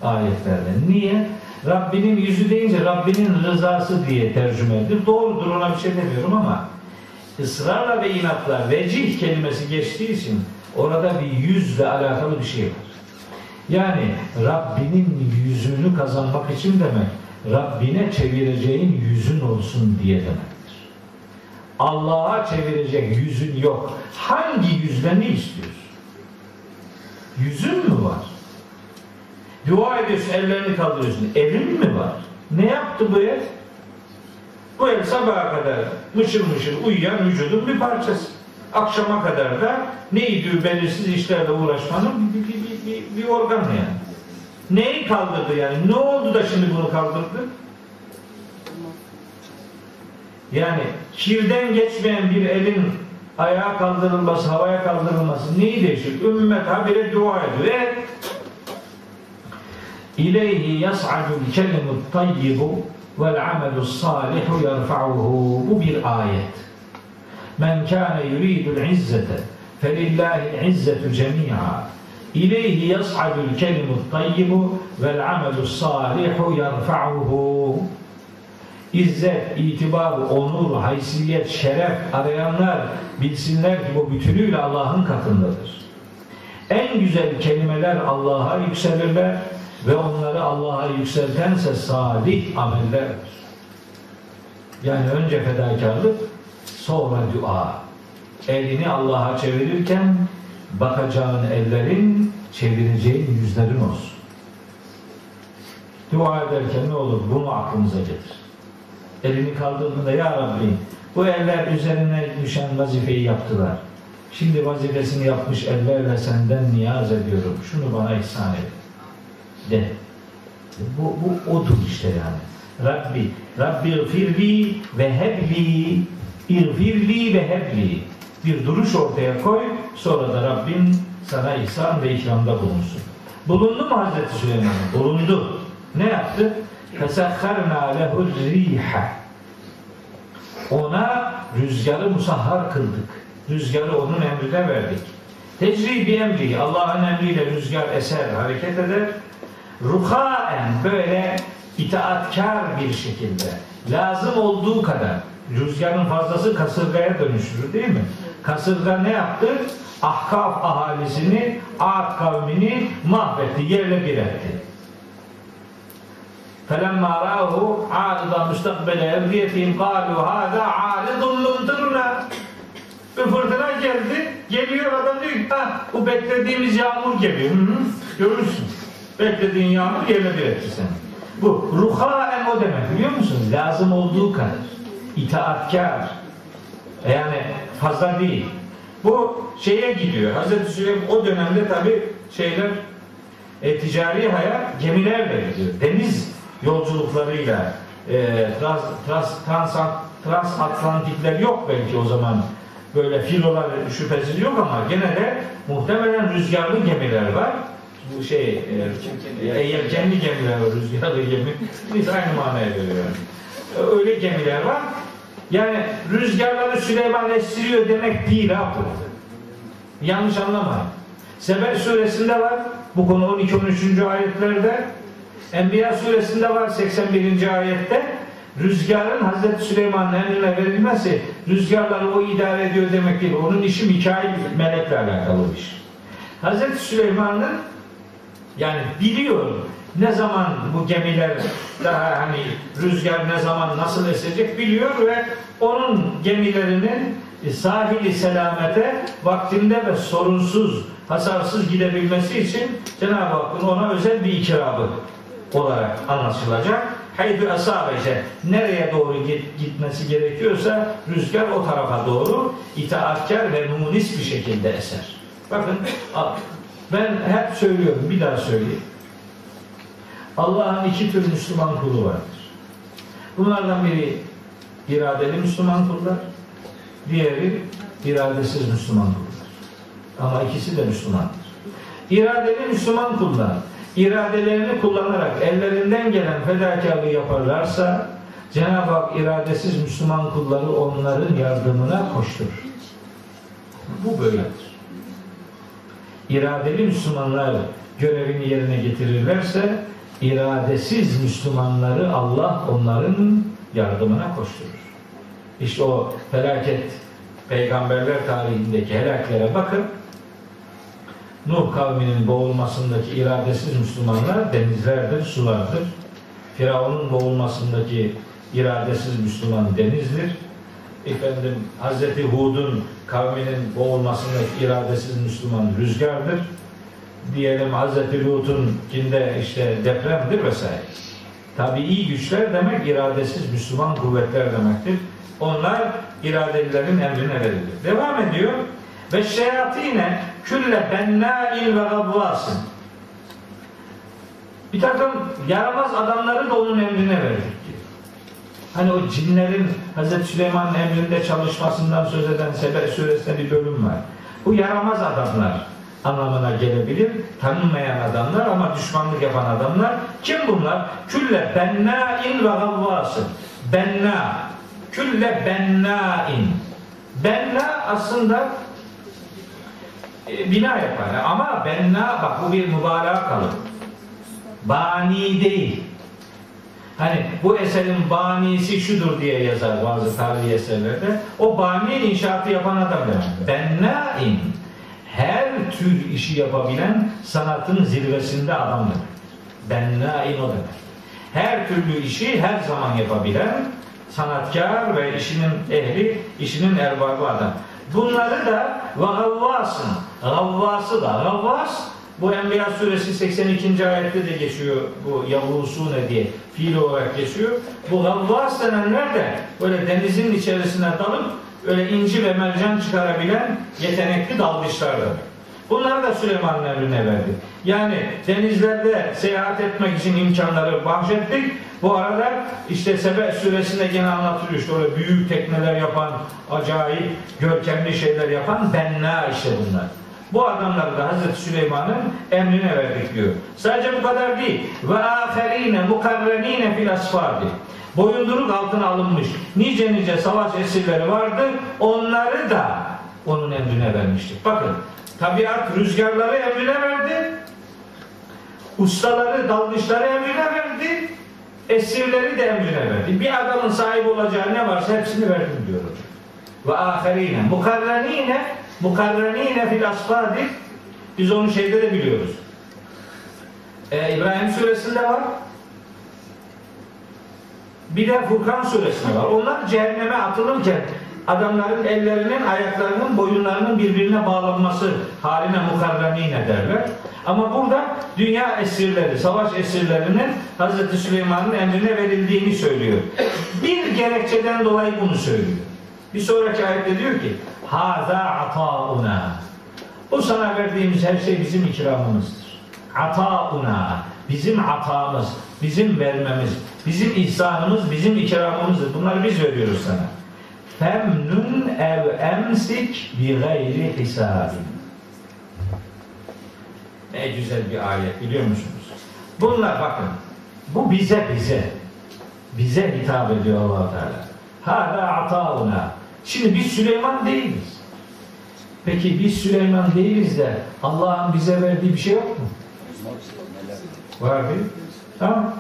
Ayetlerde. Niye? Rabbinin yüzü deyince Rabbinin rızası diye tercüme edilir. Doğrudur ona bir şey demiyorum ama ısrarla ve inatla vecih kelimesi geçtiği için orada bir yüzle alakalı bir şey var. Yani Rabbinin yüzünü kazanmak için demek Rabbine çevireceğin yüzün olsun diye demektir. Allah'a çevirecek yüzün yok. Hangi yüzle ne istiyorsun? Yüzün mü var? Dua ediyorsun, ellerini kaldırıyorsun. Elin mi var? Ne yaptı bu el? Bu el sabaha kadar mışıl mışıl uyuyan vücudun bir parçası. Akşama kadar da neydi belirsiz işlerle uğraşmanın bir, bir, bir, bir, bir organ yani. Neyi kaldırdı yani? Ne oldu da şimdi bunu kaldırdı? Yani kirden geçmeyen bir elin ayağa kaldırılması, havaya kaldırılması neyi değişir? Ümmet habire dua ediyor. Ve İleyhi yas'adul kelimut tayyibu vel amelus salihu yerfa'uhu. Bu bir ayet. Men kâne yuridul izzete felillahil izzetu cemi'a. İleyhi yas'adul kelimut tayyibu vel amelus salihu yerfa'uhu. İzzet, itibar, onur, haysiyet, şeref arayanlar bilsinler ki bu bütünüyle Allah'ın katındadır. En güzel kelimeler Allah'a yükselirler ve onları Allah'a yükseltense salih amellerdir. Yani önce fedakarlık, sonra dua. Elini Allah'a çevirirken bakacağın ellerin, çevireceğin yüzlerin olsun. Dua ederken ne olur? Bunu aklımıza getir. Elini kaldırdığında Ya Rabbi bu eller üzerine düşen vazifeyi yaptılar. Şimdi vazifesini yapmış ellerle senden niyaz ediyorum. Şunu bana ihsan et. De. Bu, bu odur işte yani. Rabbi, Rabbi firli ve hebli, bir ve hebli bir duruş ortaya koy sonra da Rabbim sana ihsan ve ikramda bulunsun. Bulundu mu Hazreti Süleyman? Bulundu. Ne yaptı? Fesahharna lehur riha. Ona rüzgarı musahhar kıldık. Rüzgarı onun emrine verdik. Tecribi emri, Allah'ın emriyle rüzgar eser, hareket eder. Ruhaen böyle itaatkar bir şekilde, lazım olduğu kadar, rüzgarın fazlası kasırgaya dönüşür değil mi? Kasırga ne yaptı? Ahkaf ahalisini, Ad kavmini mahvetti, yerle bir etti. فَلَمَّا رَاهُ عَارِضًا مُسْتَقْبَلَ اَوْدِيَتِهِمْ قَالُوا هَذَا عَارِضٌ مُمْتِرُنَا Bir fırtına geldi, geliyor adam diyor ki, ha, bu beklediğimiz yağmur geliyor. Hı -hı. Görürsün. Beklediğin yağmur yerle bir etti seni. Bu ruhaen o demek biliyor musun? Lazım olduğu kadar. İtaatkar. Yani fazla değil. Bu şeye gidiyor. Hazreti Süleyman o dönemde tabi şeyler e, ticari hayat gemilerle gidiyor. Deniz yolculuklarıyla e, trans, trans, trans, transatlantikler yok belki o zaman böyle filolar şüphesiz yok ama gene de muhtemelen rüzgarlı gemiler var. Bu şey e, yelkenli gemiler var, rüzgarlı gemi. Biz aynı manaya veriyor. Öyle gemiler var. Yani rüzgarları Süleyman estiriyor demek değil ha bu. Yanlış anlamayın. Seber suresinde var. Bu konu 12-13. ayetlerde. Enbiya suresinde var 81. ayette. Rüzgarın Hazreti Süleyman'ın emrine verilmesi rüzgarları o idare ediyor demek değil. Onun işi Mikail melekle alakalı bir iş. Hazreti Süleyman'ın yani biliyor ne zaman bu gemiler daha hani rüzgar ne zaman nasıl esecek biliyor ve onun gemilerinin sahili selamete vaktinde ve sorunsuz, hasarsız gidebilmesi için Cenab-ı Hakk'ın ona özel bir ikramı olarak anlaşılacak. Haydi asabe nereye doğru gitmesi gerekiyorsa rüzgar o tarafa doğru itaatkar ve numunist bir şekilde eser. Bakın ben hep söylüyorum bir daha söyleyeyim. Allah'ın iki tür Müslüman kulu vardır. Bunlardan biri iradeli Müslüman kullar, diğeri iradesiz Müslüman kullar. Ama ikisi de Müslümandır. İradeli Müslüman kullar iradelerini kullanarak ellerinden gelen fedakarlığı yaparlarsa Cenab-ı Hak iradesiz Müslüman kulları onların yardımına koşturur. Bu böyledir. İradeli Müslümanlar görevini yerine getirirlerse iradesiz Müslümanları Allah onların yardımına koşturur. İşte o felaket peygamberler tarihindeki helaklere bakın. Nuh kavminin boğulmasındaki iradesiz Müslümanlar denizlerdir, sulardır. Firavun'un boğulmasındaki iradesiz Müslüman denizdir. Efendim Hazreti Hud'un kavminin boğulmasındaki iradesiz Müslüman rüzgardır. Diyelim Hazreti Lut'un kinde işte depremdir vesaire. Tabi iyi güçler demek iradesiz Müslüman kuvvetler demektir. Onlar iradelilerin emrine verilir. Devam ediyor. Ve şeyatine külle bennâil ve gavvasın. Bir takım yaramaz adamları da onun emrine diyor. Hani o cinlerin Hz. Süleyman'ın emrinde çalışmasından söz eden Sebe suresinde bir bölüm var. Bu yaramaz adamlar anlamına gelebilir. Tanınmayan adamlar ama düşmanlık yapan adamlar. Kim bunlar? Külle bennâin ve gavvasın. Benna. Külle bennâin. Benna aslında e, bina yapar. Ama benna bak bu bir mübalağa kalır. Bani değil. Hani bu eserin banisi şudur diye yazar bazı tarihi eserlerde. O bani inşaatı yapan adam demek. Bennain her tür işi yapabilen sanatın zirvesinde adam demek. Bennâin o demek. Her türlü işi her zaman yapabilen sanatkar ve işinin ehli, işinin erbabı adam. Bunları da ve gavvasın. Gavvası da. Gavvas bu Enbiya suresi 82. ayette de geçiyor bu yavusune diye fiil olarak geçiyor. Bu gavvas denenler de böyle denizin içerisine dalıp öyle inci ve mercan çıkarabilen yetenekli dalgıçlar da. Bunları da Süleyman'ın emrine verdi. Yani denizlerde seyahat etmek için imkanları bahşettik. Bu arada işte Sebe suresinde gene anlatılıyor işte öyle büyük tekneler yapan, acayip görkemli şeyler yapan benna işte bunlar. Bu adamları da Hazreti Süleyman'ın emrine verdik diyor. Sadece bu kadar değil. Ve aferine mukarrenine fil asfadi. Boyunduruk altına alınmış nice nice savaş esirleri vardı. Onları da onun emrine vermiştik. Bakın tabiat rüzgarları emrine verdi. Ustaları, dalgıçları emrine verdi. Esirleri de emrine verdi. Bir adamın sahip olacağı ne varsa hepsini verdim diyor hocam. Ve aferine mukarrenine mukarrenine fil asfadi biz onu şeyde de biliyoruz. Ee, İbrahim suresinde var. Bir de Furkan suresinde var. Onlar cehenneme atılırken adamların ellerinin, ayaklarının, boyunlarının birbirine bağlanması haline mukarrenine derler. Ama burada dünya esirleri, savaş esirlerinin Hz. Süleyman'ın emrine verildiğini söylüyor. Bir gerekçeden dolayı bunu söylüyor. Bir sonraki ayette diyor ki Haza atauna Bu sana verdiğimiz her şey bizim ikramımızdır. Atauna Bizim atamız, bizim vermemiz, bizim ihsanımız, bizim ikramımızdır. Bunları biz veriyoruz sana. Femnun ev emsik bi gayri hisabin. Ne güzel bir ayet biliyor musunuz? Bunlar bakın. Bu bize bize. Bize hitap ediyor allah Teala. Hâdâ atauna. Şimdi biz Süleyman değiliz. Peki biz Süleyman değiliz de Allah'ın bize verdiği bir şey yok mu? Var. Tamam.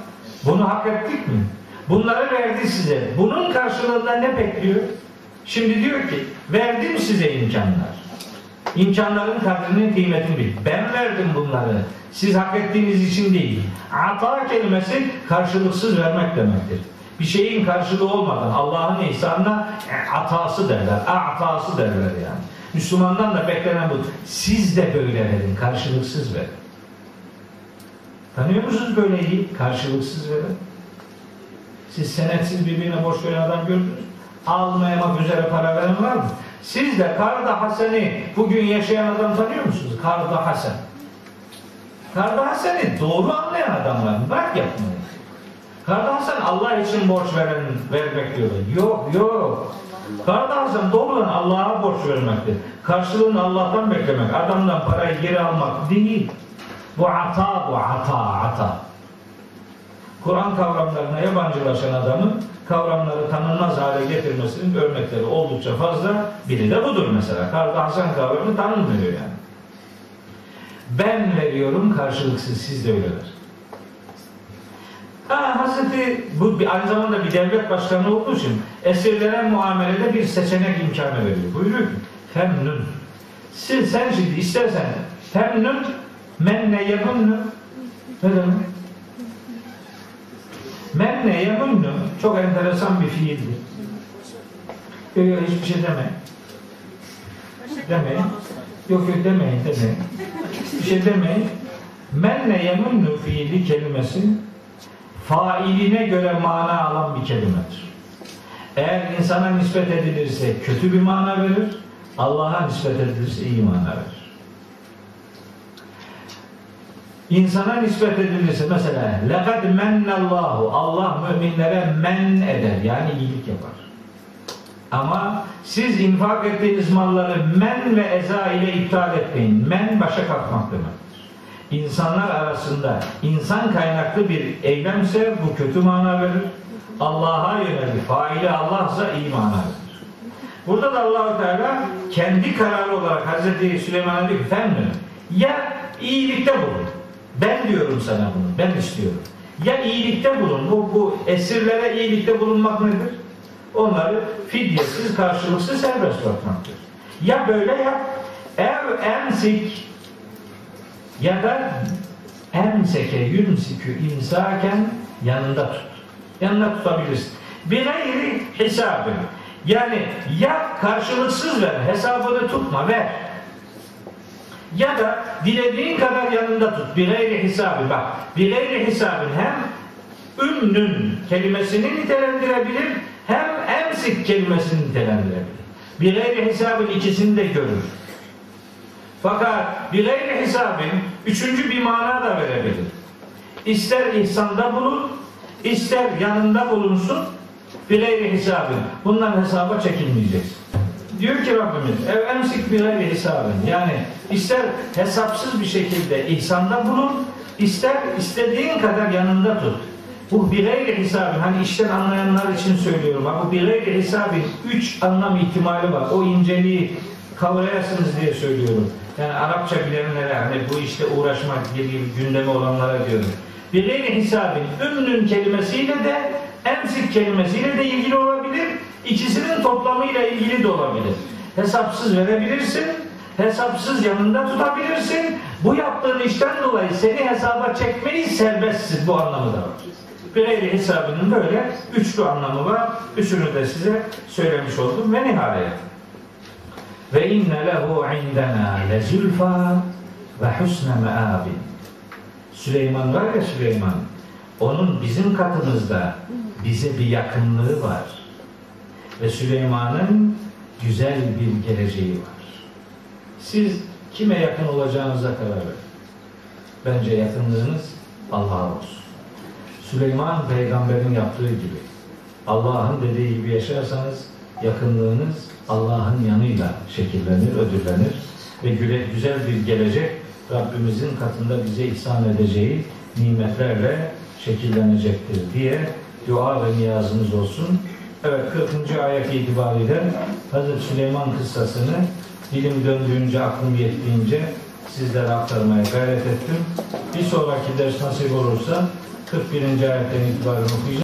Bunu hak ettik mi? Bunları verdi size. Bunun karşılığında ne bekliyor? Şimdi diyor ki verdim size imkanlar. İmkanların kadrinin kıymetini bil. Ben verdim bunları. Siz hak ettiğiniz için değil. Ata kelimesi karşılıksız vermek demektir. Bir şeyin karşılığı olmadan Allah'ın ihsanına atası derler. Atası derler yani. Müslümandan da beklenen bu. Siz de böyle verin. Karşılıksız verin. Tanıyor musunuz böyle iyi? Karşılıksız verin. Siz senetsiz birbirine borç veren adam gördünüz mü? Almayamak üzere para veren var mı? Siz de Karda Hasen'i bugün yaşayan adam tanıyor musunuz? Karda Hasen. Karda Hasen'i doğru anlayan adamlar. Bırak yapmayı. Karda Hasen Allah için borç veren, vermek diyorlar. Yok yok. Karda Hasen doğrudan Allah'a borç vermektir. Karşılığını Allah'tan beklemek. Adamdan parayı geri almak değil. Bu ata bu ata ata. Kur'an kavramlarına yabancılaşan adamın kavramları tanınmaz hale getirmesinin örnekleri oldukça fazla. Biri de budur mesela. Karda Hasan kavramı tanınmıyor yani. Ben veriyorum karşılıksız siz de öyle ver. Ha, Hazreti bu bir, aynı zamanda bir devlet başkanı olduğu için esirlere muamelede bir seçenek imkanı veriyor. Buyuruyor ki femnun. Siz sen şimdi istersen femnun menne yemunnu ne demek? Menne yemunnu çok enteresan bir fiildir. Yok hiçbir şey demeyin. Demeyin. Yok yok demeyin demeyin. Bir şey demeyin. Menne yemunnu fiili kelimesi failine göre mana alan bir kelimedir. Eğer insana nispet edilirse kötü bir mana verir, Allah'a nispet edilirse iyi mana verir. İnsana nispet edilirse mesela lekad mennallahu Allah müminlere men eder yani iyilik yapar. Ama siz infak ettiğiniz malları men ve eza ile iptal etmeyin. Men başa kalkmak demektir. İnsanlar arasında insan kaynaklı bir eylemse bu kötü mana verir. Allah'a yönelik faili Allah'sa iyi mana verir. Burada da Allahu Teala kendi kararı olarak Hazreti Süleyman'a diyor ki ya iyilikte bulun. Ben diyorum sana bunu. Ben istiyorum. Ya iyilikte bulun. Bu, bu esirlere iyilikte bulunmak nedir? Onları fidyesiz, karşılıksız serbest bırakmaktır. Ya böyle yap. Ev emsik ya da emseke yumsikü imsaken yanında tut. Yanında tutabilirsin. Bir gayri hesabı. Yani ya karşılıksız ver, hesabını tutma ver. Ya da dilediğin kadar yanında tut. Bir gayri hesabı bak. Bir gayri hesabın hem ümnün kelimesini nitelendirebilir hem emsik kelimesini nitelendirebilir. Bir gayri hesabın ikisini de görür. Fakat bir gayri hesabın üçüncü bir mana da verebilir. İster ihsanda bulun, ister yanında bulunsun, bir gayri hesabın. Bundan hesaba çekilmeyeceksin. Diyor ki Rabbimiz, ev emsik bir gayri hesabın. Yani ister hesapsız bir şekilde ihsanda bulun, ister istediğin kadar yanında tut. Bu bir gayri hesabın, hani işten anlayanlar için söylüyorum. Bu bir gayri hesabın üç anlam ihtimali var. O inceliği kavrayasınız diye söylüyorum. Yani Arapça bilenlere, hani bu işte uğraşmak gibi gündemi olanlara diyorum. Bir gayri hesabın, ümnün kelimesiyle de emsik kelimesiyle de ilgili olabilir. İkisinin toplamıyla ilgili de olabilir. Hesapsız verebilirsin, hesapsız yanında tutabilirsin. Bu yaptığın işten dolayı seni hesaba çekmeyi serbestsin. Bu anlamı da var. Bir gayri hesabının böyle üçlü anlamı var. Üçünü de size söylemiş oldum ve nihayet. Ve inne lehu indena lezülfa ve husne meabin. Süleyman var ya Süleyman. Onun bizim katımızda bize bir yakınlığı var. Ve Süleyman'ın güzel bir geleceği var. Siz kime yakın olacağınıza karar verin. Bence yakınlığınız Allah'a olsun. Süleyman peygamberin yaptığı gibi Allah'ın dediği gibi yaşarsanız yakınlığınız Allah'ın yanıyla şekillenir, ödüllenir ve güle- güzel bir gelecek Rabbimizin katında bize ihsan edeceği nimetlerle şekillenecektir diye dua ve niyazımız olsun. Evet 40. ayet itibariyle Hazreti Süleyman kıssasını dilim döndüğünce, aklım yettiğince sizlere aktarmaya gayret ettim. Bir sonraki ders nasip olursa 41. ayetten itibaren okuyacağım.